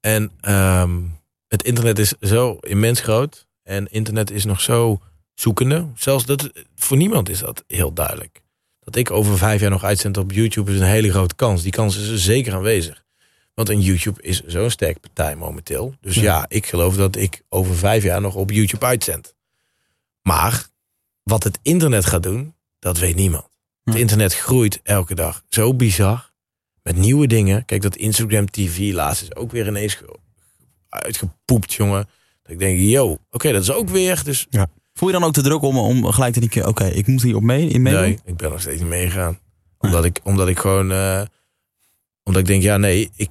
En ehm, het internet is zo immens groot. En internet is nog zo zoekende. Zelfs dat, voor niemand is dat heel duidelijk. Dat ik over vijf jaar nog uitzend op YouTube is een hele grote kans. Die kans is zeker aanwezig. Want een YouTube is zo'n sterke partij momenteel. Dus ja. ik geloof dat ik over vijf jaar nog op YouTube uitzend. Maar wat het internet gaat doen, dat weet niemand. Het Hm. internet groeit elke dag. Zo bizar met nieuwe dingen. Kijk, dat Instagram TV laatst is ook weer ineens ge- uitgepoept, jongen. Dat ik denk, yo, oké, dat is ook weer. Dus Voel je dan ook de druk om, om gelijk te denken, oké, ik moet hier op mee, in meedoen? nee, ik ben nog steeds niet meegegaan. Omdat ik, omdat ik gewoon, eh, omdat ik denk, ja, nee, ik,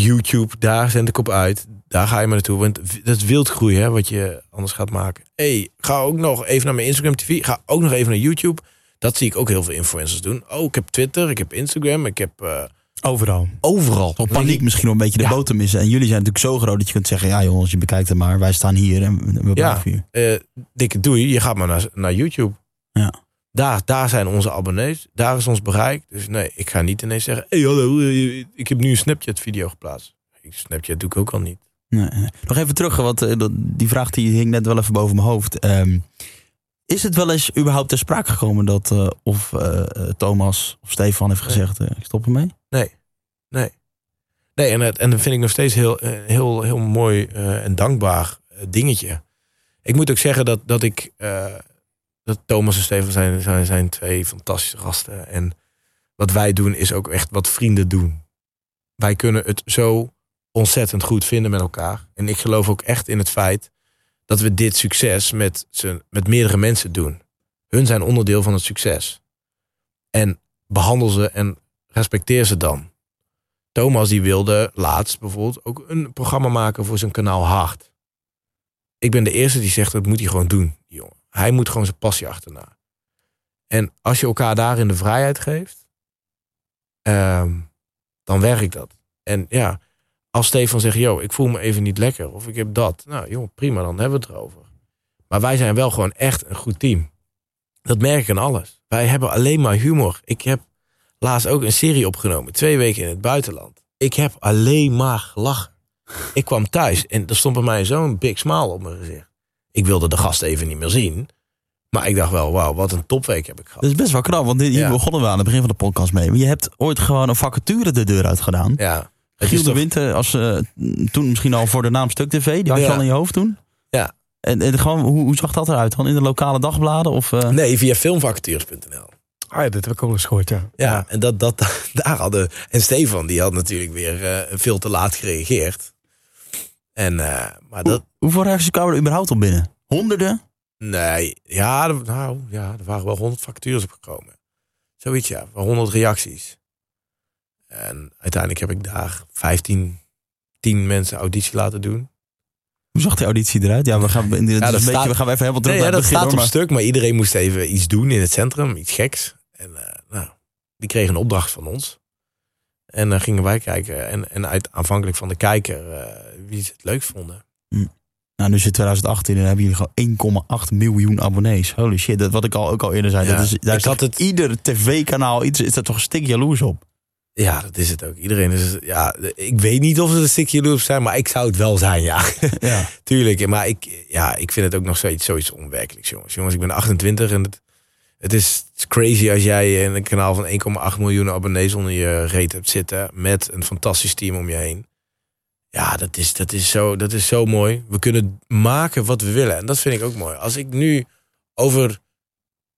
YouTube, daar zend ik op uit. Daar ga je maar naartoe. Want dat is wildgroei, hè, wat je anders gaat maken. hey, ga ook nog even naar mijn Instagram TV. Ga ook nog even naar YouTube. Dat zie ik ook heel veel influencers doen. Oh, ik heb Twitter, ik heb Instagram, ik heb eh, Overal. overal. Op paniek misschien om een beetje de Ja. boot te missen. En jullie zijn natuurlijk zo groot dat je kunt zeggen, ja jongens, je bekijkt het maar. Wij staan hier en we blijven hier. eh, dikke doei, je gaat maar naar, naar YouTube. Ja. Daar, daar zijn onze abonnees, daar is ons bereik. Dus nee, ik ga niet ineens zeggen... hey, hallo, eh, ik heb nu een Snapchat-video geplaatst. Ik- Snapchat doe ik ook al niet. Nee, nee. Nog even terug, want eh, die vraag die hing net wel even boven mijn hoofd. Ehm, is het wel eens überhaupt ter sprake gekomen dat eh, of eh, eh, Thomas of Stefan heeft gezegd, eh, ik stop ermee? Nee, en, het, en dat vind ik nog steeds heel, eh, heel, heel mooi eh, en dankbaar eh, dingetje. Ik moet ook zeggen dat, dat ik... Thomas en Stefan zijn, zijn, zijn twee fantastische gasten. En wat wij doen is ook echt wat vrienden doen. Wij kunnen het zo ontzettend goed vinden met elkaar. En ik geloof ook echt in het feit dat we dit succes met, met meerdere mensen doen. Hun zijn onderdeel van het succes. En behandel ze en respecteer ze dan. Thomas die wilde laatst bijvoorbeeld ook een programma maken voor zijn kanaal Hart. ik ben de eerste die zegt dat moet hij gewoon doen, die jongen. Hij moet gewoon zijn passie achterna. En als je elkaar daarin de vrijheid geeft, ehm, dan werkt dat. En ja, als Stefan zegt, yo, ik voel me even niet lekker of ik heb dat. Nou, joh, prima, dan hebben we het erover. Maar wij zijn wel gewoon echt een goed team. Dat merk ik aan alles. Wij hebben alleen maar humor. Ik heb laatst ook een serie opgenomen, twee weken in het buitenland. Ik heb alleen maar gelachen. Ik kwam thuis en er stond bij mij zo'n big smile op mijn gezicht. Ik wilde de gast even niet meer zien. Maar ik dacht wel, wauw, wat een topweek heb ik gehad. Dat is best wel knap, want dit- hier Ja. begonnen we aan het begin van de podcast mee. Maar je hebt ooit gewoon een vacature de deur uit gedaan. Ja. Het Giel is de toch- Winter, als, eh, toen misschien al voor de naam Stuk TV, die had je Ja. al in je hoofd toen. Ja. En, en gewoon, hoe, hoe zag dat eruit dan? In de lokale dagbladen? Of, eh, Nee, via filmvacatures.nl. Ah ja, dit heb ik ook eens gehoord, ja. Ja, en dat, dat, daar hadden. En Stefan, die had natuurlijk weer eh, veel te laat gereageerd. En, eh, maar dat. Hoeveel reacties kwamen er überhaupt op binnen? Honderden? Nee, ja, er, nou, ja, er waren wel 100 vacatures opgekomen. Zoiets, ja, 100 reacties. En uiteindelijk heb ik daar 15, 10 mensen auditie laten doen. Hoe zag die auditie eruit? Ja, we gaan, in dit dat is een beetje, we gaan even helemaal terug Nee, ja, naar dat begin. staat op maar- stuk, maar iedereen moest even iets doen in het centrum, iets geks. En eh, nou, die kregen een opdracht van ons. En dan gingen wij kijken. En, en uit, aanvankelijk van de kijker eh, wie ze het leuk vonden. Nou, nu het 2018 en hebben jullie gewoon 1,8 miljoen abonnees. Holy shit, dat wat ik al, ook al eerder zei. Ja, dat is, daar ik had het- ieder tv-kanaal iets, is er toch een stik jaloers op. Ja, dat is het ook. Iedereen is. Ja, ik weet niet of het een stukje jaloers zijn, maar ik zou het wel zijn, ja. Ja. Tuurlijk. Maar ik, ja, ik vind het ook nog zoiets, zoiets onwerkelijks, jongens. Jongens, ik ben 28 en het, het, is, crazy als jij een kanaal van 1,8 miljoen abonnees onder je reet hebt zitten. Met een fantastisch team om je heen. Ja, dat is, dat, is zo, dat is zo mooi. We kunnen maken wat we willen. En dat vind ik ook mooi. Als ik nu over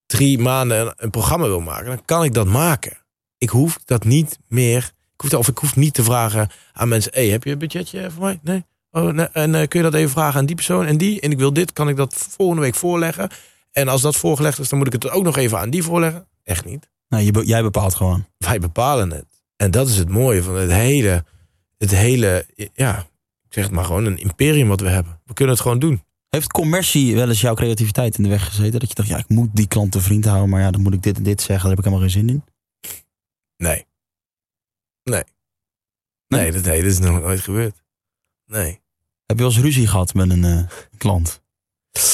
drie maanden een, programma wil maken, dan kan ik dat maken. Ik hoef dat niet meer. Ik hoef, of ik hoef niet te vragen aan mensen: hey, heb je een budgetje voor mij? Nee. Oh, nee. En eh, kun je dat even vragen aan die persoon en die? En ik wil dit, kan ik dat volgende week voorleggen? En als dat voorgelegd is, dan moet ik het ook nog even aan die voorleggen? Echt niet. Nou, je, jij bepaalt gewoon. Wij bepalen het. En dat is het mooie van het hele, het hele, ja, ik zeg het maar gewoon, een imperium wat we hebben. We kunnen het gewoon doen. Heeft commercie wel eens jouw creativiteit in de weg gezeten? Dat je dacht, ja, ik moet die klant te vriend houden, maar ja, dan moet ik dit en dit zeggen. Daar heb ik helemaal geen zin in. Nee. Nee. Nee? Nee, dat, nee, dat is nog nooit gebeurd. Nee. Heb je wel eens ruzie gehad met een eh, klant?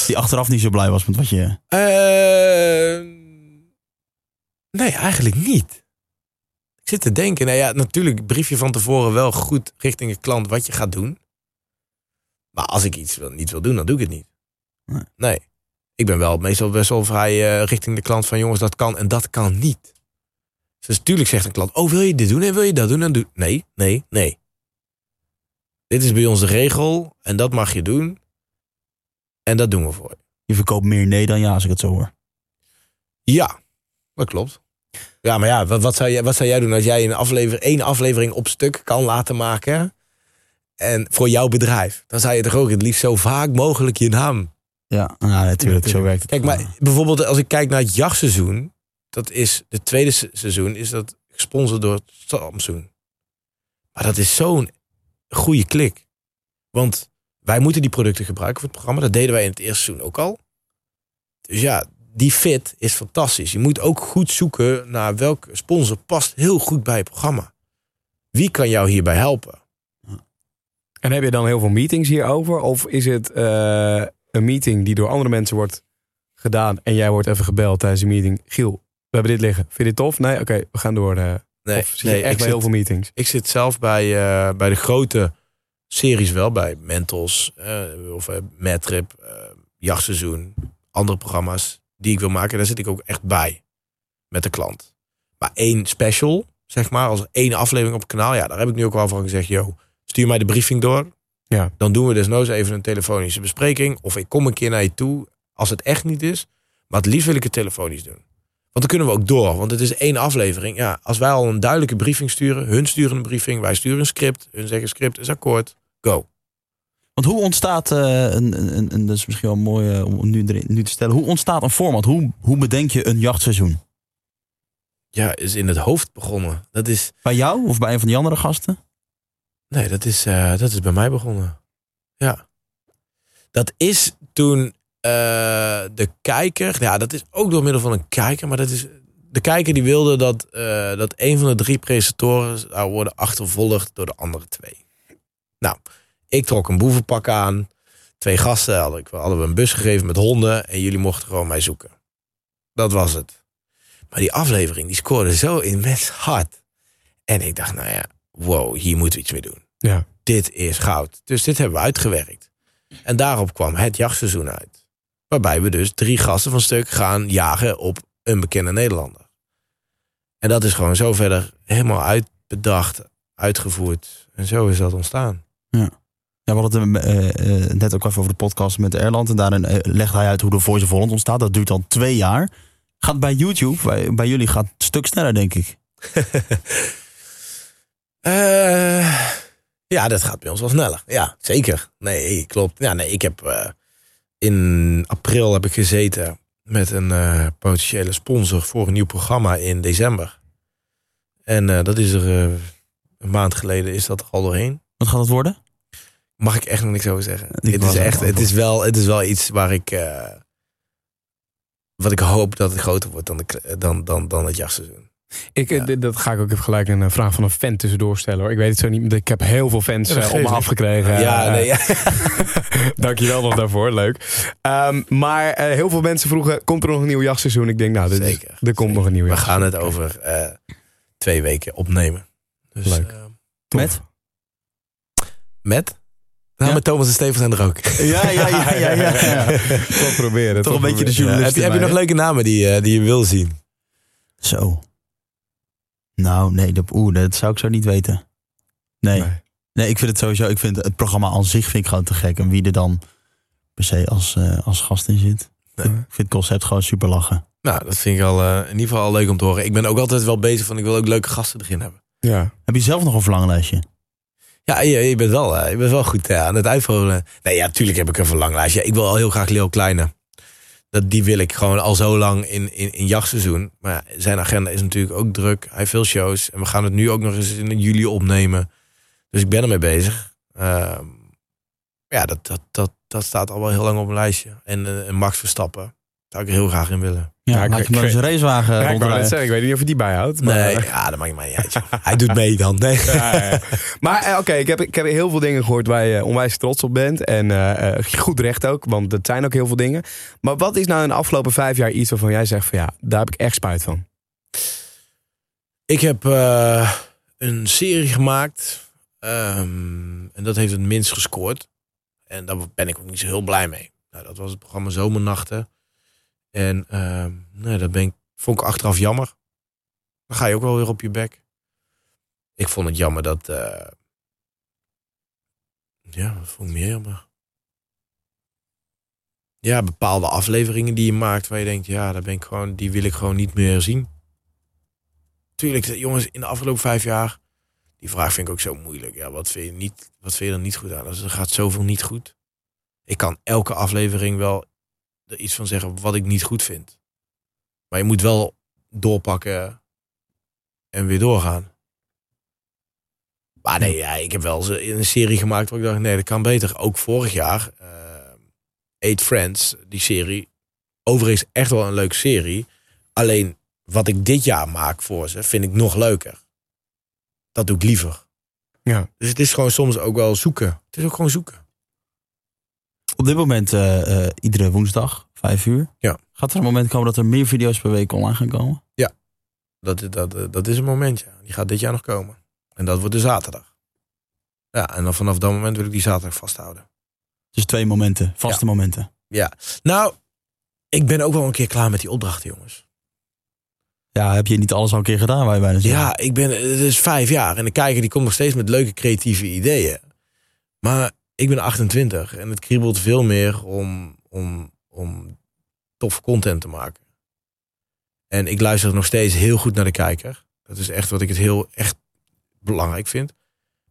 Die achteraf niet zo blij was met wat je... Eh, nee, eigenlijk niet. Ik zit te denken, nou ja, natuurlijk brief je van tevoren wel goed richting de klant wat je gaat doen. Maar als ik iets wil, niet wil doen, dan doe ik het niet. Nee. Nee. Ik ben wel meestal best wel vrij eh, richting de klant van jongens, dat kan en dat kan niet. Dus natuurlijk zegt een klant, oh wil je dit doen en wil je dat doen en doe. Nee, nee, nee. Dit is bij ons de regel en dat mag je doen. En dat doen we voor je. Je verkoopt meer nee dan ja, als ik het zo hoor. Ja, dat klopt. Ja, maar ja, wat, wat, zou jij, wat zou jij doen als jij een aflever, één aflevering op stuk kan laten maken? En voor jouw bedrijf. Dan zou je toch ook het liefst zo vaak mogelijk je naam. Ja, nou, natuurlijk, zo werkt het. Kijk, maar bijvoorbeeld als ik kijk naar het jachtseizoen. Dat is, de tweede se- seizoen is dat gesponsord door Samsung. Maar dat is zo'n goede klik. Want wij moeten die producten gebruiken voor het programma. Dat deden wij in het eerste seizoen ook al. Dus ja, die fit is fantastisch. Je moet ook goed zoeken naar welke sponsor past heel goed bij het programma. Wie kan jou hierbij helpen? En heb je dan heel veel meetings hierover? Of is het eh, een meeting die door andere mensen wordt gedaan en jij wordt even gebeld tijdens die meeting? Giel, we hebben dit liggen. Vind je dit tof? Nee, oké, we gaan door. eh. Nee, of nee echt ik, bij zit, heel veel meetings? ik zit zelf bij, eh, bij de grote series wel. Bij Mentos eh, of uh, Jachtseizoen. Andere programma's die ik wil maken. Daar zit ik ook echt bij. Met de klant. Maar één special, zeg maar. Als één aflevering op het kanaal. Ja, daar heb ik nu ook wel van gezegd. Yo, stuur mij de briefing door. Ja. Dan doen we desnoods even een telefonische bespreking. Of ik kom een keer naar je toe. Als het echt niet is. Maar het liefst wil ik het telefonisch doen. Want dan kunnen we ook door. Want het is één aflevering. Ja, als wij al een duidelijke briefing sturen. Hun sturen een briefing. Wij sturen een script. Hun zeggen script is akkoord. Go. Want hoe ontstaat, uh, een, een, een, dat is misschien wel mooi uh, om nu, nu te stellen. Hoe ontstaat een format? Hoe, hoe bedenk je een jachtseizoen? Ja, is in het hoofd begonnen. Dat is... Bij jou of bij een van die andere gasten? Nee, dat is, uh, dat is bij mij begonnen. Ja. Dat is toen eh, de kijker, ja, dat is ook door middel van een kijker, maar dat is de kijker die wilde dat, eh, dat een van de drie presentatoren zou worden achtervolgd door de andere twee. Nou, ik trok een boevenpak aan. Twee gasten hadden, ik, hadden we een bus gegeven met honden en jullie mochten gewoon mij zoeken. Dat was het. Maar die aflevering die scoorde zo immens hard. En ik dacht, nou ja, wow, hier moeten we iets mee doen. Ja. Dit is goud. Dus dit hebben we uitgewerkt. En daarop kwam het jachtseizoen uit. Waarbij we dus drie gasten van stuk gaan jagen op een bekende Nederlander. En dat is gewoon zo verder helemaal uitbedacht, uitgevoerd. En zo is dat ontstaan. Ja, we hadden het eh, eh, net ook even over de podcast met Erland. En daarin eh, legt hij uit hoe de Voice of Holland ontstaat. Dat duurt dan twee jaar. Gaat bij YouTube, bij, bij jullie gaat het een stuk sneller, denk ik. Ja, dat gaat bij ons wel sneller. Ja, zeker. Nee, klopt. Ja, nee, ik heb in april heb ik gezeten met een eh, potentiële sponsor voor een nieuw programma in december. En eh, dat is er eh, een maand geleden is dat er al doorheen. Wat gaat het worden? Mag ik echt nog niks over zeggen. Ik het, is echt, het, is wel, het is wel iets waar ik. wat ik hoop dat het groter wordt dan, de, dan, dan, dan het jachtseizoen. Ik, eh, Ja. dat ga ik ook even gelijk een eh, vraag van een fan tussendoor stellen hoor. Ik weet het zo niet, ik heb heel veel fans Ja, eh, op me afgekregen. ja, nee, ja. Dankjewel nog daarvoor, leuk. Ehm, maar eh, heel veel mensen vroegen, komt er nog een nieuw jachtseizoen? Ik denk, nou, dit is- Zeker, er komt nog een nieuw We gaan het over eh, twee weken opnemen. Dus, Leuk. eh, Met? met? Nou, Ja? met Thomas en Steven zijn er ook. Ja, ja, ja, ja. ja, ja. Toch proberen. Toch een beetje de journalist. heb, je, heb je nog leuke namen die, eh, die je wil zien? Zo. Nou, nee, dat, oeh, dat zou ik zo niet weten. Nee. Nee. nee. ik vind het sowieso, ik vind het programma aan zich vind ik gewoon te gek. En wie er dan per se als, eh, als gast in zit. Nee. Ik vind het concept gewoon super lachen. Nou, dat vind ik al, eh, in ieder geval al leuk om te horen. Ik ben ook altijd wel bezig van, ik wil ook leuke gasten erin hebben. Ja. Heb je zelf nog een verlanglijstje? Ja, je, je bent wel, eh, je bent wel goed aan het uitvoeren. Nee, ja, natuurlijk heb ik een verlanglijstje. Ik wil al heel graag Leo Kleine. Dat, die wil ik gewoon al zo lang in, in, in jachtseizoen. Maar zijn agenda is natuurlijk ook druk. Hij heeft veel shows. En we gaan het nu ook nog eens in juli opnemen. Dus ik ben ermee bezig. Ehm, ja, dat, dat, dat, dat staat al wel heel lang op mijn lijstje. En, eh, Max Verstappen. Zou ik er heel graag in willen. Ja, laat je maar eens een racewagen Ja, ik zeggen, weet niet of je die bijhoudt. Maar, Nee, ja, dat maakt mij niet uit. Hij doet mee dan. Nee. Ja. Maar eh, oké, ik, heb, ik heb heel veel dingen gehoord waar je onwijs trots op bent. En eh, eh, goed recht ook, want het zijn ook heel veel dingen. Maar wat is nou in de afgelopen vijf jaar iets waarvan jij zegt van ja, daar heb ik echt spijt van? Ik heb een serie gemaakt. ehm, en dat heeft het minst gescoord. En daar ben ik ook niet zo heel blij mee. Nou, dat was het programma Zomernachten. En ehm, nee, dat ben ik, vond ik achteraf jammer. Dan ga je ook wel weer op je bek. Ik vond het jammer dat... eh, ja, dat vond ik meer jammer. Ja, bepaalde afleveringen die je maakt waar je denkt... Ja, daar ben ik gewoon, die wil ik gewoon niet meer zien. Tuurlijk, jongens, in de afgelopen vijf jaar... Die vraag vind ik ook zo moeilijk. Ja, wat vind je, niet, wat vind je er niet goed aan? Er gaat zoveel niet goed. Ik kan elke aflevering wel er iets van zeggen wat ik niet goed vind. Maar je moet wel doorpakken en weer doorgaan. Maar nee, ja, ik heb wel eens een serie gemaakt waar ik dacht, nee, dat kan beter. Ook vorig jaar, eh Eight Friends, die serie. Overigens echt wel een leuke serie. Alleen wat ik dit jaar maak voor ze, vind ik nog leuker. Dat doe ik liever. Ja. Dus het is gewoon soms ook wel zoeken. Het is ook gewoon zoeken. Op dit moment eh, eh, iedere woensdag, vijf uur. Ja. Gaat er een moment komen dat er meer video's per week online gaan komen? Dat, dat, dat is een momentje. Die gaat dit jaar nog komen. En dat wordt de zaterdag. Ja, en dan vanaf dat moment wil ik die zaterdag vasthouden. Dus twee momenten, vaste momenten. Nou, ik ben ook wel een keer klaar met die opdrachten, jongens. Ja, heb je niet alles al een keer gedaan, waar je bijna zeggen? Ja, ik ben, het is vijf jaar. En de kijker die komt nog steeds met leuke creatieve ideeën. Maar ik ben 28 en het kriebelt veel meer om, om, om tof content te maken. En ik luister nog steeds heel goed naar de kijker. Dat is echt wat ik het heel echt belangrijk vind.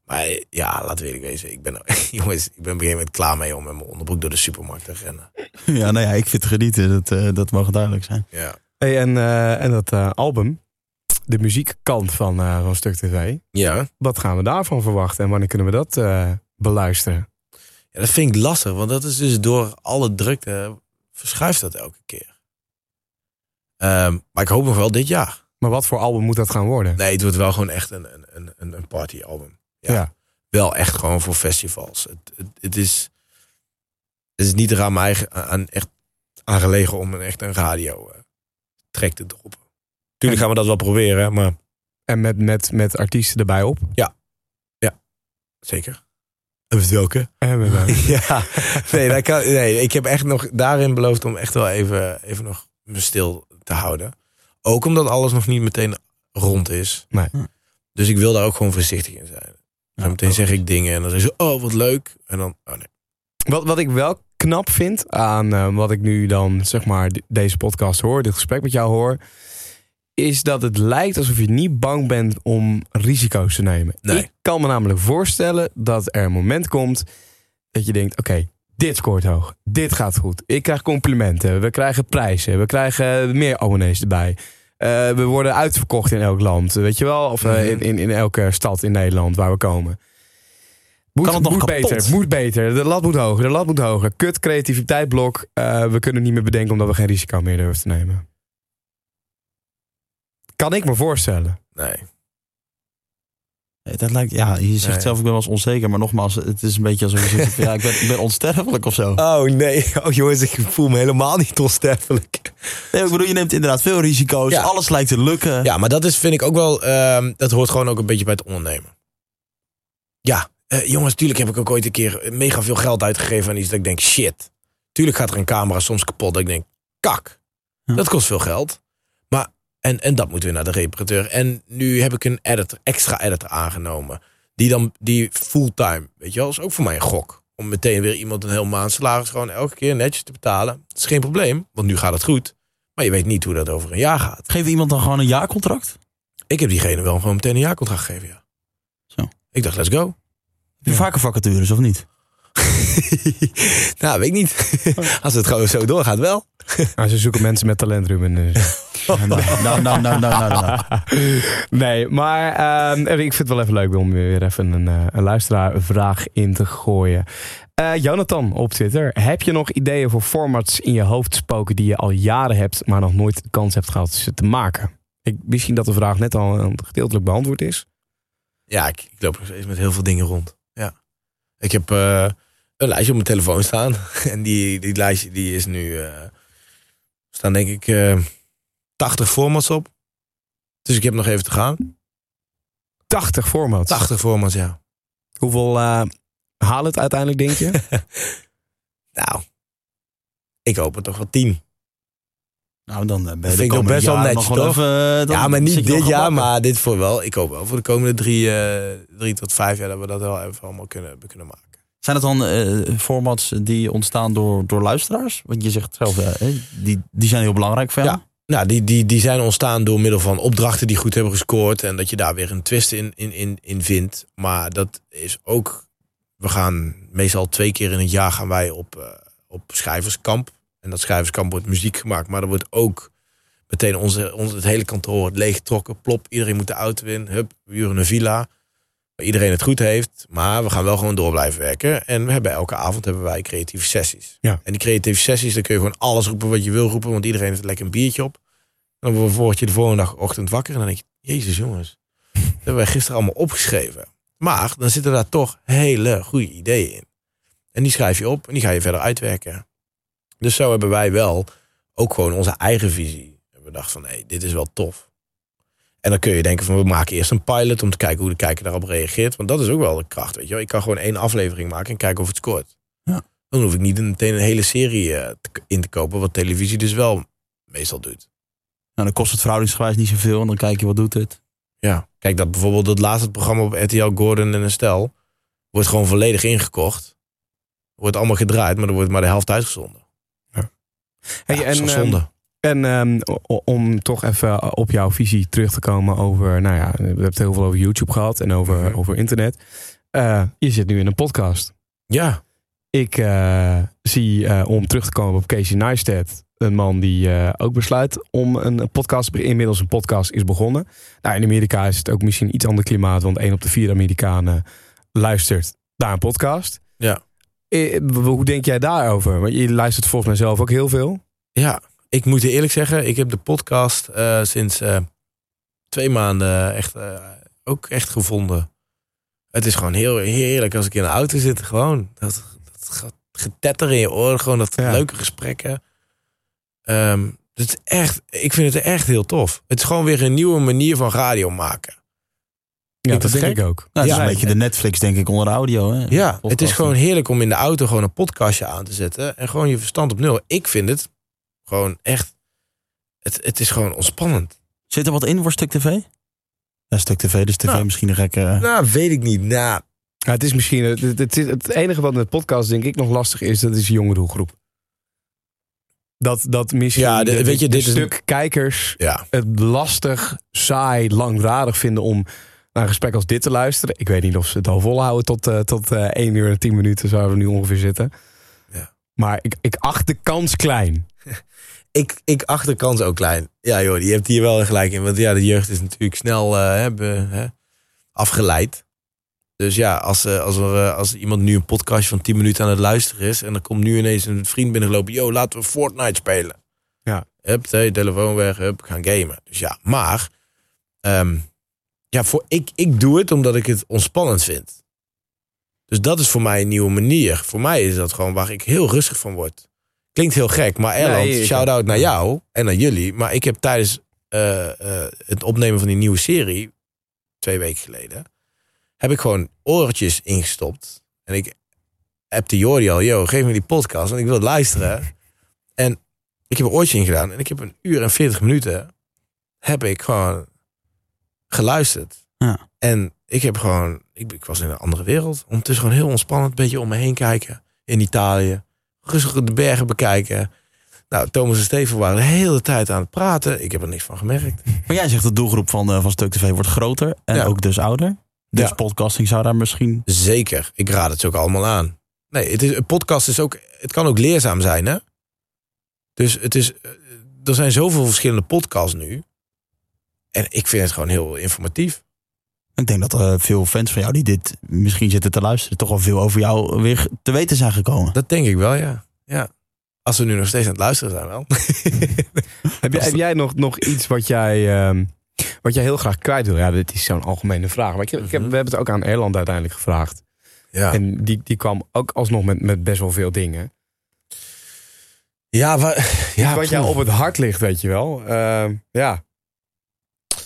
Maar ja, laten we eerlijk wezen. Ik ben, jongens, ik ben op een gegeven moment klaar mee om met mijn onderbroek door de supermarkt te rennen. Ja, nou ja, ik vind het genieten. Dat, eh, dat mag duidelijk zijn. Ja. Hey, en, eh, en dat eh, album, de muziekkant van, eh, van Stuk TV. Ja. Wat gaan we daarvan verwachten en wanneer kunnen we dat eh, beluisteren? Ja, dat vind ik lastig, want dat is dus door alle drukte verschuift dat elke keer. Ehm, maar ik hoop nog wel dit jaar. Maar wat voor album moet dat gaan worden? Nee, het wordt wel gewoon echt een, een, een, een partyalbum. Ja. Ja. Wel echt gewoon voor festivals. Het, het, het is, het is niet er aan mij eigen, aan, echt aan gelegen om een, echt een radio eh, track te droppen. Tuurlijk gaan we dat wel proberen, maar En met, met, met artiesten erbij op? zeker. En met welke? Ja, nee, dat kan, nee, ik heb echt nog daarin beloofd om echt wel even, even nog me stil te houden. Ook omdat alles nog niet meteen rond is. Nee. Dus ik wil daar ook gewoon voorzichtig in zijn. Zo meteen zeg ik dingen en dan zeg ze, oh wat leuk. En dan, oh nee. Wat, wat ik wel knap vind aan eh, wat ik nu dan, zeg maar, de- deze podcast hoor, dit gesprek met jou hoor, is dat het lijkt alsof je niet bang bent om risico's te nemen. Nee. Ik kan me namelijk voorstellen dat er een moment komt dat je denkt, oké, dit scoort hoog, dit gaat goed, ik krijg complimenten, we krijgen prijzen, we krijgen meer abonnees erbij. Eh, we worden uitverkocht in elk land, weet je wel? Of eh, Mhm. in, in, in elke stad in Nederland waar we komen. Moet, Kan het nog moet kapot? beter, moet beter. De lat moet hoger, de lat moet hoger. Kut creativiteit blok. Eh, we kunnen niet meer bedenken omdat we geen risico meer durven te nemen. Kan ik me voorstellen. nee. Nee, Dat lijkt, ja, je zegt Nee. zelf, ik ben wel eens onzeker. Maar nogmaals, het is een beetje alsof je zegt, van, ja, ik ben, ik ben onsterfelijk of zo. Oh nee, oh jongens, ik voel me helemaal niet onsterfelijk. Nee, ik bedoel, je neemt inderdaad veel risico's. Ja. Alles lijkt te lukken. Ja, maar dat is, vind ik ook wel, ehm, dat hoort gewoon ook een beetje bij het ondernemen. Ja, eh, jongens, tuurlijk heb ik ook ooit een keer mega veel geld uitgegeven aan iets dat ik denk, shit. Tuurlijk gaat er een camera soms kapot dat ik denk, kak. Ja. Dat kost veel geld. En, en dat moet weer naar de reparateur. En nu heb ik een editor, extra editor aangenomen. Die dan, die fulltime, weet je wel, is ook voor mij een gok. Om meteen weer iemand een heel maand salaris gewoon elke keer netjes te betalen. Dat is geen probleem, want nu gaat het goed. Maar je weet niet hoe dat over een jaar gaat. Geef iemand dan gewoon een jaarcontract? Ik heb diegene wel gewoon meteen een jaarcontract gegeven, ja. Zo. Ik dacht, let's go. Heb je vaker vacatures of niet? nou, weet ik niet. Als het gewoon zo doorgaat, wel. Nou, ze zoeken mensen met talent, Ruben. dus. Nou, nou, nou, nou, nou, nou, nou. nee, maar ehm, ik vind het wel even leuk om weer even een, eh, een luisteraarvraag in te gooien. Eh, Jonathan op Twitter. Heb je nog ideeën voor formats in je hoofd spoken die je al jaren hebt, maar nog nooit de kans hebt gehad ze te maken? Ik, misschien dat de vraag net al eh, gedeeltelijk beantwoord is. Ja, ik, ik loop nog steeds met heel veel dingen rond. Ja. Ik heb eh, een lijstje op mijn telefoon staan. En die, die lijstje die is nu... staan denk ik eh 80 formats op. Dus ik heb nog even te gaan. 80 formats. 80 formats, ja. Hoeveel eh haal het uiteindelijk, denk je? Nou, ik hoop het toch wel 10. Nou, dan eh, ben je vind de ik best wel netjes, nog wel toch? even, ja, maar niet dit jaar, maar dit voor wel. Ik hoop wel voor de komende drie, eh, drie tot vijf jaar dat we dat wel even allemaal kunnen, kunnen maken. Zijn het dan eh, formats die ontstaan door, door luisteraars? Want je zegt zelf, hè, die, die zijn heel belangrijk voor jou. Ja. Nou, die, die, die zijn ontstaan door middel van opdrachten die goed hebben gescoord. En dat je daar weer een twist in, in, in, in vindt. Maar dat is ook. We gaan meestal twee keer in het jaar gaan wij op, eh, op schrijverskamp. En dat schrijverskamp wordt muziek gemaakt. Maar er wordt ook meteen onze, onze, het hele kantoor leeggetrokken. Plop, iedereen moet de auto in. Hup, we huren een villa. Iedereen het goed heeft. Maar we gaan wel gewoon door blijven werken. En we hebben elke avond hebben wij creatieve sessies. Ja. En die creatieve sessies, dan kun je gewoon alles roepen wat je wil roepen. Want iedereen heeft lekker een biertje op. Dan word je de volgende dag ochtend wakker. En dan denk je, jezus jongens. Dat hebben wij gisteren allemaal opgeschreven. Maar dan zitten daar toch hele goede ideeën in. En die schrijf je op en die ga je verder uitwerken. Dus zo hebben wij wel ook gewoon onze eigen visie. We dachten van, hé, dit is wel tof. En dan kun je denken van, we maken eerst een pilot om te kijken hoe de kijker daarop reageert. Want dat is ook wel de kracht, weet je wel. Ik kan gewoon één aflevering maken en kijken of het scoort. Ja. Dan hoef ik niet meteen een hele serie eh, in te kopen, wat televisie dus wel meestal doet. Nou, dan kost het verhoudingsgewijs niet zoveel. En dan kijk je, wat doet het? Ja. Kijk, dat bijvoorbeeld het laatste programma op RTL Gordon en stel wordt gewoon volledig ingekocht. Wordt allemaal gedraaid, maar er wordt maar de helft uitgezonden. Hey, ja, en, en, zonde. En ehm, om toch even op jouw visie terug te komen over, nou ja, we hebben het heel veel over YouTube gehad en over, Mhm. over internet. Eh, je zit nu in een podcast. ja, Ik eh, zie, eh, om terug te komen op Casey Neistat, een man die eh, ook besluit om een podcast, inmiddels een podcast is begonnen. Nou, in Amerika is het ook misschien iets ander klimaat, want één op de vier Amerikanen luistert naar een podcast. Ja. eh, hoe denk jij daarover? Want je luistert volgens mij zelf ook heel veel. Ja, ik moet je eerlijk zeggen, ik heb de podcast eh, sinds eh, twee maanden echt, eh, ook echt gevonden. Het is gewoon heel heerlijk als ik in de auto zit. Gewoon dat, dat gaat getetter in je oren. Gewoon dat Ja. leuke gesprekken. Ehm, het is echt, ik vind het echt heel tof. Het is gewoon weer een nieuwe manier van radio maken. Ja, dat denk ik ook. Nou, het is Ja, een beetje de Netflix, denk ik, onder de audio. Hè? Ja, het is gewoon heerlijk om in de auto gewoon een podcastje aan te zetten. En gewoon je verstand op nul. Ik vind het gewoon echt, het, het is gewoon ontspannend. Zit er wat in voor Stuk TV? Ja, Stuk TV, dus TV Nou. misschien een gekke... Nou, weet ik niet. Nou, Ja, het is misschien het, het, het, het enige wat met podcast denk ik nog lastig is, dat is de jonge doelgroep. Dat, dat misschien Ja, de- de, weet je, de dit is een- stuk kijkers ja. het lastig, saai, langdradig vinden om naar een gesprek als dit te luisteren. Ik weet niet of ze het al volhouden tot, eh tot eh 1 uur en 10 minuten zouden we nu ongeveer zitten. Ja. Maar ik, ik acht de kans klein. Ik, ik acht de kans ook klein. Ja joh, je hebt hier wel gelijk in. Want ja, de jeugd is natuurlijk snel eh, hè, afgeleid. Dus ja, als, eh, als, er, eh, als iemand nu een podcast van 10 minuten aan het luisteren is... en er komt nu ineens een vriend binnengelopen... yo, laten we Fortnite spelen. Ja. Hup, hey, telefoon weg, hup, gaan gamen. Dus ja, maar... ehm, ja, voor, ik, ik doe het omdat ik het ontspannend vind. Dus dat is voor mij een nieuwe manier. Voor mij is dat gewoon waar ik heel rustig van word. Klinkt heel gek, maar Erland, Nee, shout-out naar jou en naar jullie. Maar ik heb tijdens eh, eh, het opnemen van die nieuwe serie, twee weken geleden, heb ik gewoon oortjes ingestopt. En ik heb de Jordi al, yo, geef me die podcast, want ik wil het luisteren. En ik heb een oortje ingedaan en ik heb een uur en veertig minuten heb ik gewoon geluisterd. Ja. En ik heb gewoon, ik, ik was in een andere wereld. Ondertussen gewoon heel ontspannend, een beetje om me heen kijken. In Italië. Rustig de bergen bekijken. Nou, Thomas en Steven waren de hele tijd aan het praten. Ik heb er niks van gemerkt. Maar jij zegt de doelgroep van, eh, van Stuk TV wordt groter en Ja. ook dus ouder. Dus Ja. podcasting zou daar misschien... Zeker. Ik raad het ze ook allemaal aan. Nee, het is, een podcast is ook, het kan ook leerzaam zijn, hè? Dus het is, eh, er zijn zoveel verschillende podcasts nu. En ik vind het gewoon heel informatief. Ik denk dat eh, veel fans van jou die dit misschien zitten te luisteren... toch al veel over jou weer te weten zijn gekomen. Dat denk ik wel, ja. ja. Als we nu nog steeds aan het luisteren zijn wel. Heb jij, heb jij nog, nog iets wat jij, ehm, wat jij heel graag kwijt wil? Ja, dit is zo'n algemene vraag. Maar ik heb, ik heb, Mhm. we hebben het ook aan Erland uiteindelijk gevraagd. ja. En die, die kwam ook alsnog met, met best wel veel dingen. Ja, wa- ja wat jou op het hart ligt, weet je wel. Ehm, ja.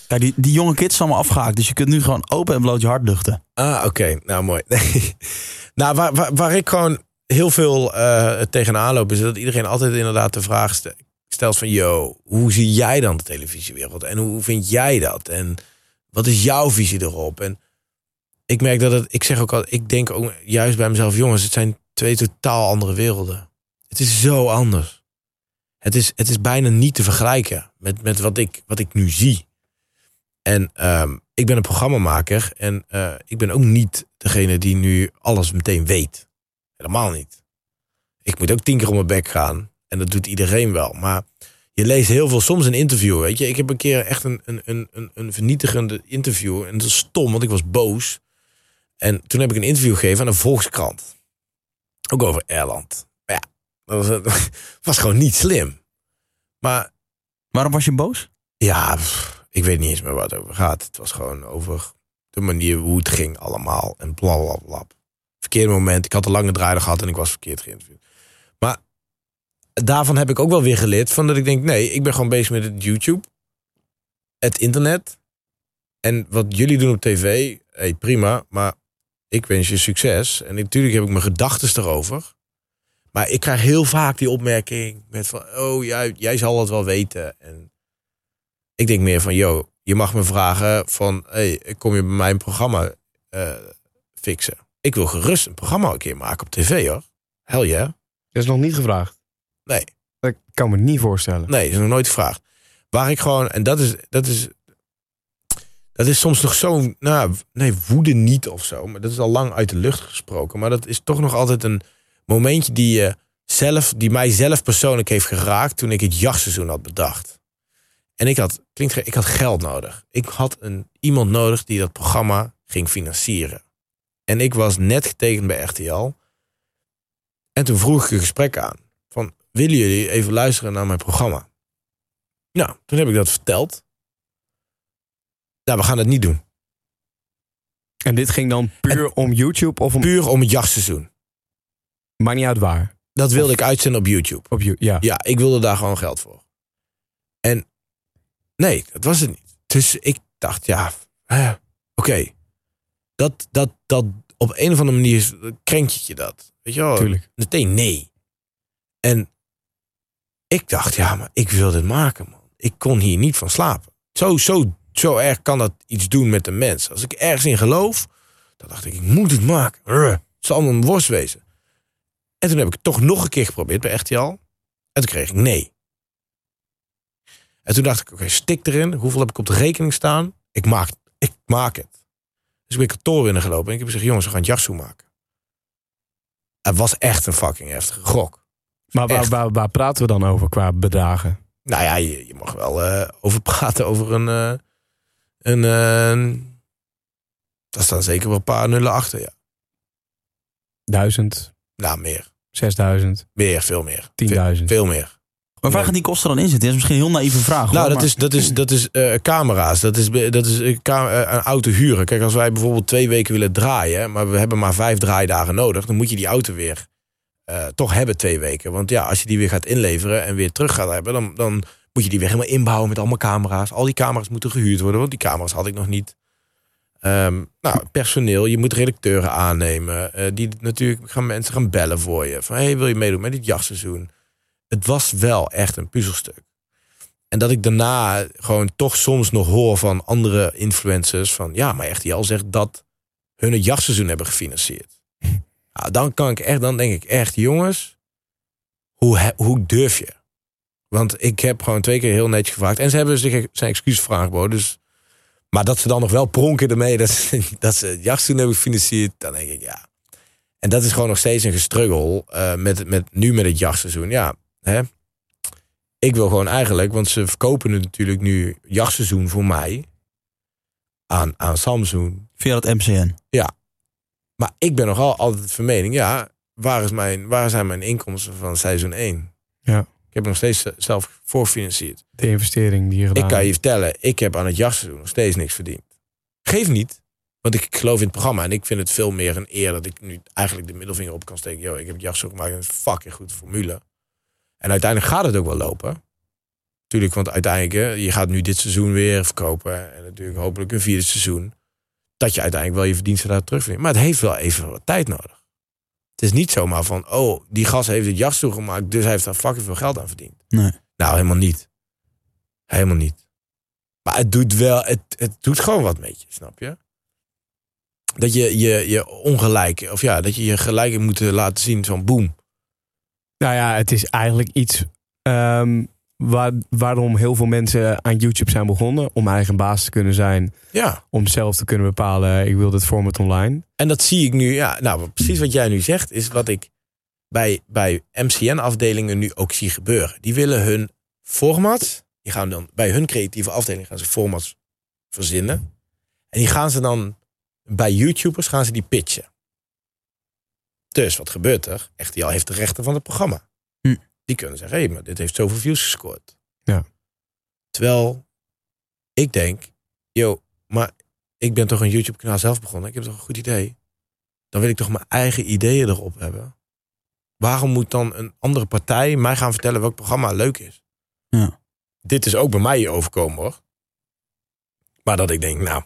Kijk, die, die jonge kids zijn allemaal afgehaakt. Dus je kunt nu gewoon open en bloot je hart luchten. Ah, oké. Nou, mooi. Nee. nou, waar, waar, waar ik gewoon heel veel eh tegenaan loop... is dat iedereen altijd inderdaad de vraag ste- stelt van... yo, hoe zie jij dan de televisiewereld? En hoe vind jij dat? En wat is jouw visie erop? En ik merk dat het... Ik zeg ook al, ik denk ook juist bij mezelf... jongens, het zijn twee totaal andere werelden. Het is zo anders. Het is, het is bijna niet te vergelijken met, met wat, ik, wat ik nu zie. En ehm, ik ben een programmamaker en eh, ik ben ook niet degene die nu alles meteen weet. Helemaal niet. Ik moet ook tien keer om mijn bek gaan. En dat doet iedereen wel. Maar je leest heel veel, soms een interview. Weet je, ik heb een keer echt een, een, een, een, een vernietigende interview. En dat is stom, want ik was boos. En toen heb ik een interview gegeven aan een Volkskrant. Ook over Erland. Maar ja, dat was, dat was gewoon niet slim. Maar Waarom was je boos? ja, pff, ik weet niet eens meer waar het over gaat. Het was gewoon over de manier hoe het ging allemaal. En bla bla bla. Verkeerde moment. Ik had een lange draaier gehad en ik was verkeerd geïnterviewd. Maar daarvan heb ik ook wel weer geleerd. Van dat ik denk, nee, ik ben gewoon bezig met het YouTube. Het internet. En wat jullie doen op tv, hey, prima. Maar ik wens je succes. En natuurlijk heb ik mijn gedachten erover. Maar ik krijg heel vaak die opmerking met van... Oh, jij, jij zal het wel weten. En ik denk meer van, yo, je mag me vragen van, hey, kom je bij mijn programma eh, fixen? Ik wil gerust een programma een keer maken op tv, hoor. Hell yeah. Dat is nog niet gevraagd. Nee, Dat kan me niet voorstellen. nee, dat is nog nooit gevraagd. Waar ik gewoon, en dat is, dat is, dat is soms nog zo, nou, nee, woede niet of zo, maar dat is al lang uit de lucht gesproken. Maar dat is toch nog altijd een momentje die je zelf, die mij zelf persoonlijk heeft geraakt toen ik het jachtseizoen had bedacht. En ik had, klinkt ik had geld nodig. Ik had een, iemand nodig die dat programma ging financieren. En ik was net getekend bij RTL. En toen vroeg ik een gesprek aan. Van, willen jullie even luisteren naar mijn programma? Nou, toen heb ik dat verteld. Nou, we gaan het niet doen. En dit ging dan puur om YouTube of om... Puur om het jachtseizoen. Maakt niet uit waar. Dat wilde ik uitzenden op YouTube. Op ja. Ja, ik wilde daar gewoon geld voor. En nee, dat was het niet. Dus ik dacht, ja, oké. Dat, dat, dat op een of andere manier krenkt je dat. Weet je wel? Tuurlijk. Meteen nee. En ik dacht, ja, maar ik wil dit maken, man. Ik kon hier niet van slapen. Zo, zo, zo erg kan dat iets doen met de mens. Als ik ergens in geloof, dan dacht ik, ik moet het maken. Het zal me een worst wezen. En toen heb ik het toch nog een keer geprobeerd bij RTL. En toen kreeg ik nee. En toen dacht ik, oké, stik erin. Hoeveel heb ik op de rekening staan? Ik maak, ik maak het. Dus ik ben kantoor binnengelopen en ik heb gezegd, jongens, we gaan het jachtzoen maken. Het was echt een fucking heftige gok. Maar waar, waar, waar praten we dan over qua bedragen? Nou ja, je, je mag wel eh, over praten over een... eh, een eh, daar staan zeker wel een paar nullen achter, ja. Duizend, Nou, meer. zesduizend, Meer, veel meer. Veel, tienduizend. veel meer. Maar waar gaan die kosten dan in zitten? Dat is misschien een heel naïeve vraag. Nou, hoor, dat maar- is, dat is, dat is eh, camera's. Dat is, dat is eh, eh, een auto huren. Kijk, als wij bijvoorbeeld twee weken willen draaien, maar we hebben maar vijf draaidagen nodig, dan moet je die auto weer toch hebben twee weken. Want ja, als je die weer gaat inleveren en weer terug gaat hebben, dan, dan moet je die weer helemaal inbouwen met allemaal camera's. Al die camera's moeten gehuurd worden, want die camera's had ik nog niet. Ehm, nou, personeel, je moet redacteuren aannemen. die natuurlijk gaan mensen gaan bellen voor je. Van, hey, wil je meedoen met dit jachtseizoen? Het was wel echt een puzzelstuk. En dat ik daarna gewoon toch soms nog hoor van andere influencers van ja, maar echt al zegt dat hun het jachtseizoen hebben gefinancierd. Nou, dan kan ik echt, dan denk ik echt, jongens, hoe, hoe durf je? Want ik heb gewoon twee keer heel netjes gevraagd en ze hebben zich zijn excuus voor aangeboden. Dus, maar dat ze dan nog wel pronken ermee dat ze, dat ze het jachtseizoen hebben gefinancierd, dan denk ik ja. En dat is gewoon nog steeds een gestruggel eh, met, met, nu met het jachtseizoen. Ja, hè? ik wil gewoon eigenlijk, want ze verkopen het natuurlijk nu jachtseizoen voor mij aan, aan Samsung. Via dat MCN. Maar ik ben nogal altijd van mening, ja, waar, is mijn, waar zijn mijn inkomsten van seizoen 1? Ja. Ik heb nog steeds zelf voorfinancierd. De investering die je gedaan Ik kan je vertellen, ik heb aan het jachtseizoen nog steeds niks verdiend. Geef niet, want ik geloof in het programma en ik vind het veel meer een eer dat ik nu eigenlijk de middelvinger op kan steken. Yo, ik heb het jachtseizoen gemaakt en het is een fucking goed formule. En uiteindelijk gaat het ook wel lopen. Tuurlijk, want uiteindelijk, je gaat nu dit seizoen weer verkopen. En natuurlijk hopelijk een vierde seizoen. Dat je uiteindelijk wel je verdiensten daar terugvindt. Maar het heeft wel even wat tijd nodig. Het is niet zomaar van, oh, die gast heeft het jachtseizoen gemaakt. Dus hij heeft daar fucking veel geld aan verdiend. Nee. Nou, helemaal niet. Helemaal niet. Maar het doet wel, het, het doet gewoon wat met je, snap je? Dat je je, je ongelijk, of ja, dat je je gelijk moet laten zien van boem. Nou ja, het is eigenlijk iets ehm, waar, waarom heel veel mensen aan YouTube zijn begonnen. Om eigen baas te kunnen zijn. Ja. Om zelf te kunnen bepalen, ik wil dit format online. En dat zie ik nu, ja, nou precies wat jij nu zegt, is wat ik bij, bij MCN-afdelingen nu ook zie gebeuren. Die willen hun format, die gaan dan bij hun creatieve afdeling gaan ze formats verzinnen. En die gaan ze dan bij YouTubers gaan ze die pitchen. Dus wat gebeurt er? RTL heeft de rechten van het programma. Hm. Die kunnen zeggen, hé, hey, maar dit heeft zoveel views gescoord. Ja. Terwijl ik denk, yo, maar ik ben toch een YouTube-kanaal zelf begonnen. Ik heb toch een goed idee. Dan wil ik toch mijn eigen ideeën erop hebben. Waarom moet dan een andere partij mij gaan vertellen welk programma leuk is? Ja. Dit is ook bij mij overkomen hoor. Maar dat ik denk, nou,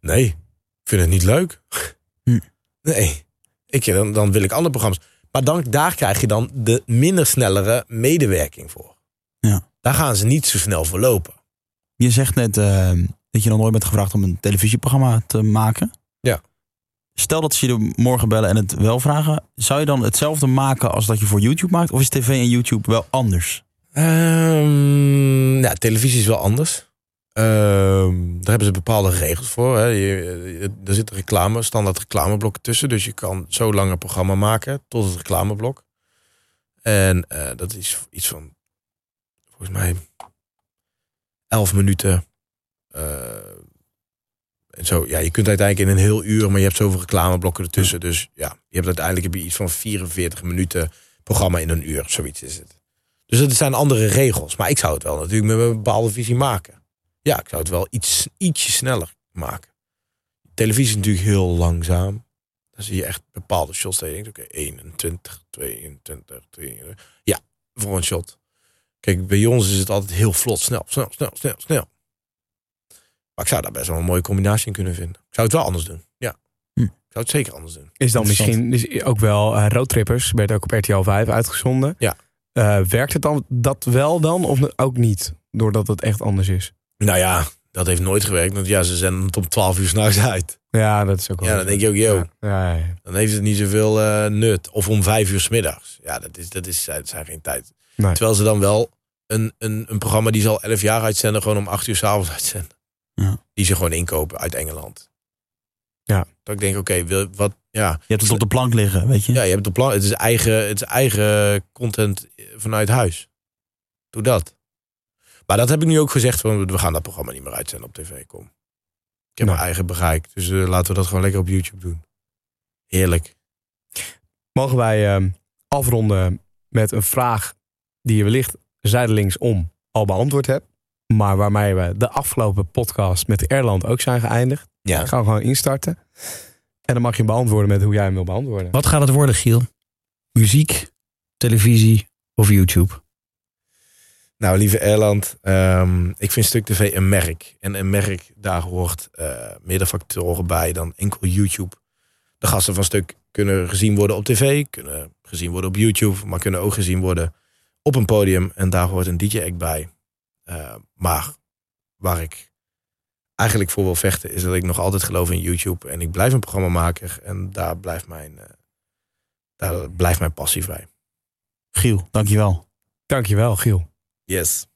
nee, ik vind het niet leuk. Hm. Nee, ik, dan, dan wil ik andere programma's. Maar dan, daar krijg je dan de minder snellere medewerking voor. Ja. Daar gaan ze niet zo snel voor lopen. Je zegt net eh, dat je dan nooit bent gevraagd om een televisieprogramma te maken. Ja. Stel dat ze je morgen bellen en het wel vragen. Zou je dan hetzelfde maken als dat je voor YouTube maakt? Of is tv en YouTube wel anders? Ja, televisie is wel anders. Ehm, daar hebben ze bepaalde regels voor. Hè. Je, je- er zitten reclame, standaard reclameblokken tussen. Dus je kan zo lang een programma maken tot het reclameblok. En eh, dat is iets van, volgens mij, 11 minuten. eh, En zo, ja, je kunt uiteindelijk in een heel uur, maar je hebt zoveel reclameblokken ertussen. Dus ja, je hebt uiteindelijk heb je iets van 44 minuten programma in een uur. Zoiets is het. Dus het zijn andere regels. Maar ik zou het wel natuurlijk met een bepaalde visie maken. Ja, ik zou het wel iets, ietsje sneller maken. Televisie is natuurlijk heel langzaam. Dan zie je echt bepaalde shots. Dat je denkt, oké, 21, 22, 23. Ja, voor een shot. Kijk, bij ons is het altijd heel vlot. Snel, snel, snel, snel, snel. Maar ik zou daar best wel een mooie combinatie in kunnen vinden. Ik zou het wel anders doen. Ja. Hm. Ik zou het zeker anders doen. Is dan misschien is ook wel eh roadtrippers, werd ook op RTL 5 uitgezonden. Ja. Eh, werkt het dan dat wel dan of ook niet? Doordat het echt anders is. Nou ja, dat heeft nooit gewerkt. Want ja, ze zenden het om 12 uur s'nachts uit. Ja, dat is ook wel. Ja, dan denk je ook, yo, Ja, ja, ja. dan heeft het niet zoveel eh, nut. Of om vijf uur 's middags. Ja, dat is, dat is, dat zijn geen tijd. Nee. Terwijl ze dan wel een, een, een programma die ze al 11 jaar uitzenden, gewoon om 8 uur s'avonds uitzenden. Ja. Die ze gewoon inkopen uit Engeland. Ja. Dat ik denk, oké, wil wat, ja. Je hebt het op de plank liggen, weet je? Ja, je hebt het plan. Het is eigen, het is eigen content vanuit huis. Doe dat. Maar dat heb ik nu ook gezegd. We gaan dat programma niet meer uitzenden op tv. Kom. Ik heb Nee. mijn eigen bereik. Dus eh, laten we dat gewoon lekker op YouTube doen. Heerlijk. Mogen wij eh, afronden met een vraag die je wellicht zijdelings om al beantwoord hebt. Maar waarmee we de afgelopen podcast met Erland ook zijn geëindigd. Ja. Ik ga gewoon instarten. En dan mag je hem beantwoorden met hoe jij hem wil beantwoorden. Wat gaat het worden, Giel? Muziek, televisie of YouTube? Nou, lieve Erland, ehm, ik vind Stuk TV een merk. En een merk, daar hoort eh meerdere factoren bij dan enkel YouTube. De gasten van Stuk kunnen gezien worden op tv, kunnen gezien worden op YouTube, maar kunnen ook gezien worden op een podium. En daar hoort een DJ-act bij. Eh, maar waar ik eigenlijk voor wil vechten, is dat ik nog altijd geloof in YouTube. En ik blijf een programmamaker en daar blijft mijn, eh, daar blijft mijn passie bij. Giel, dankjewel. Dankjewel, Giel. Yes.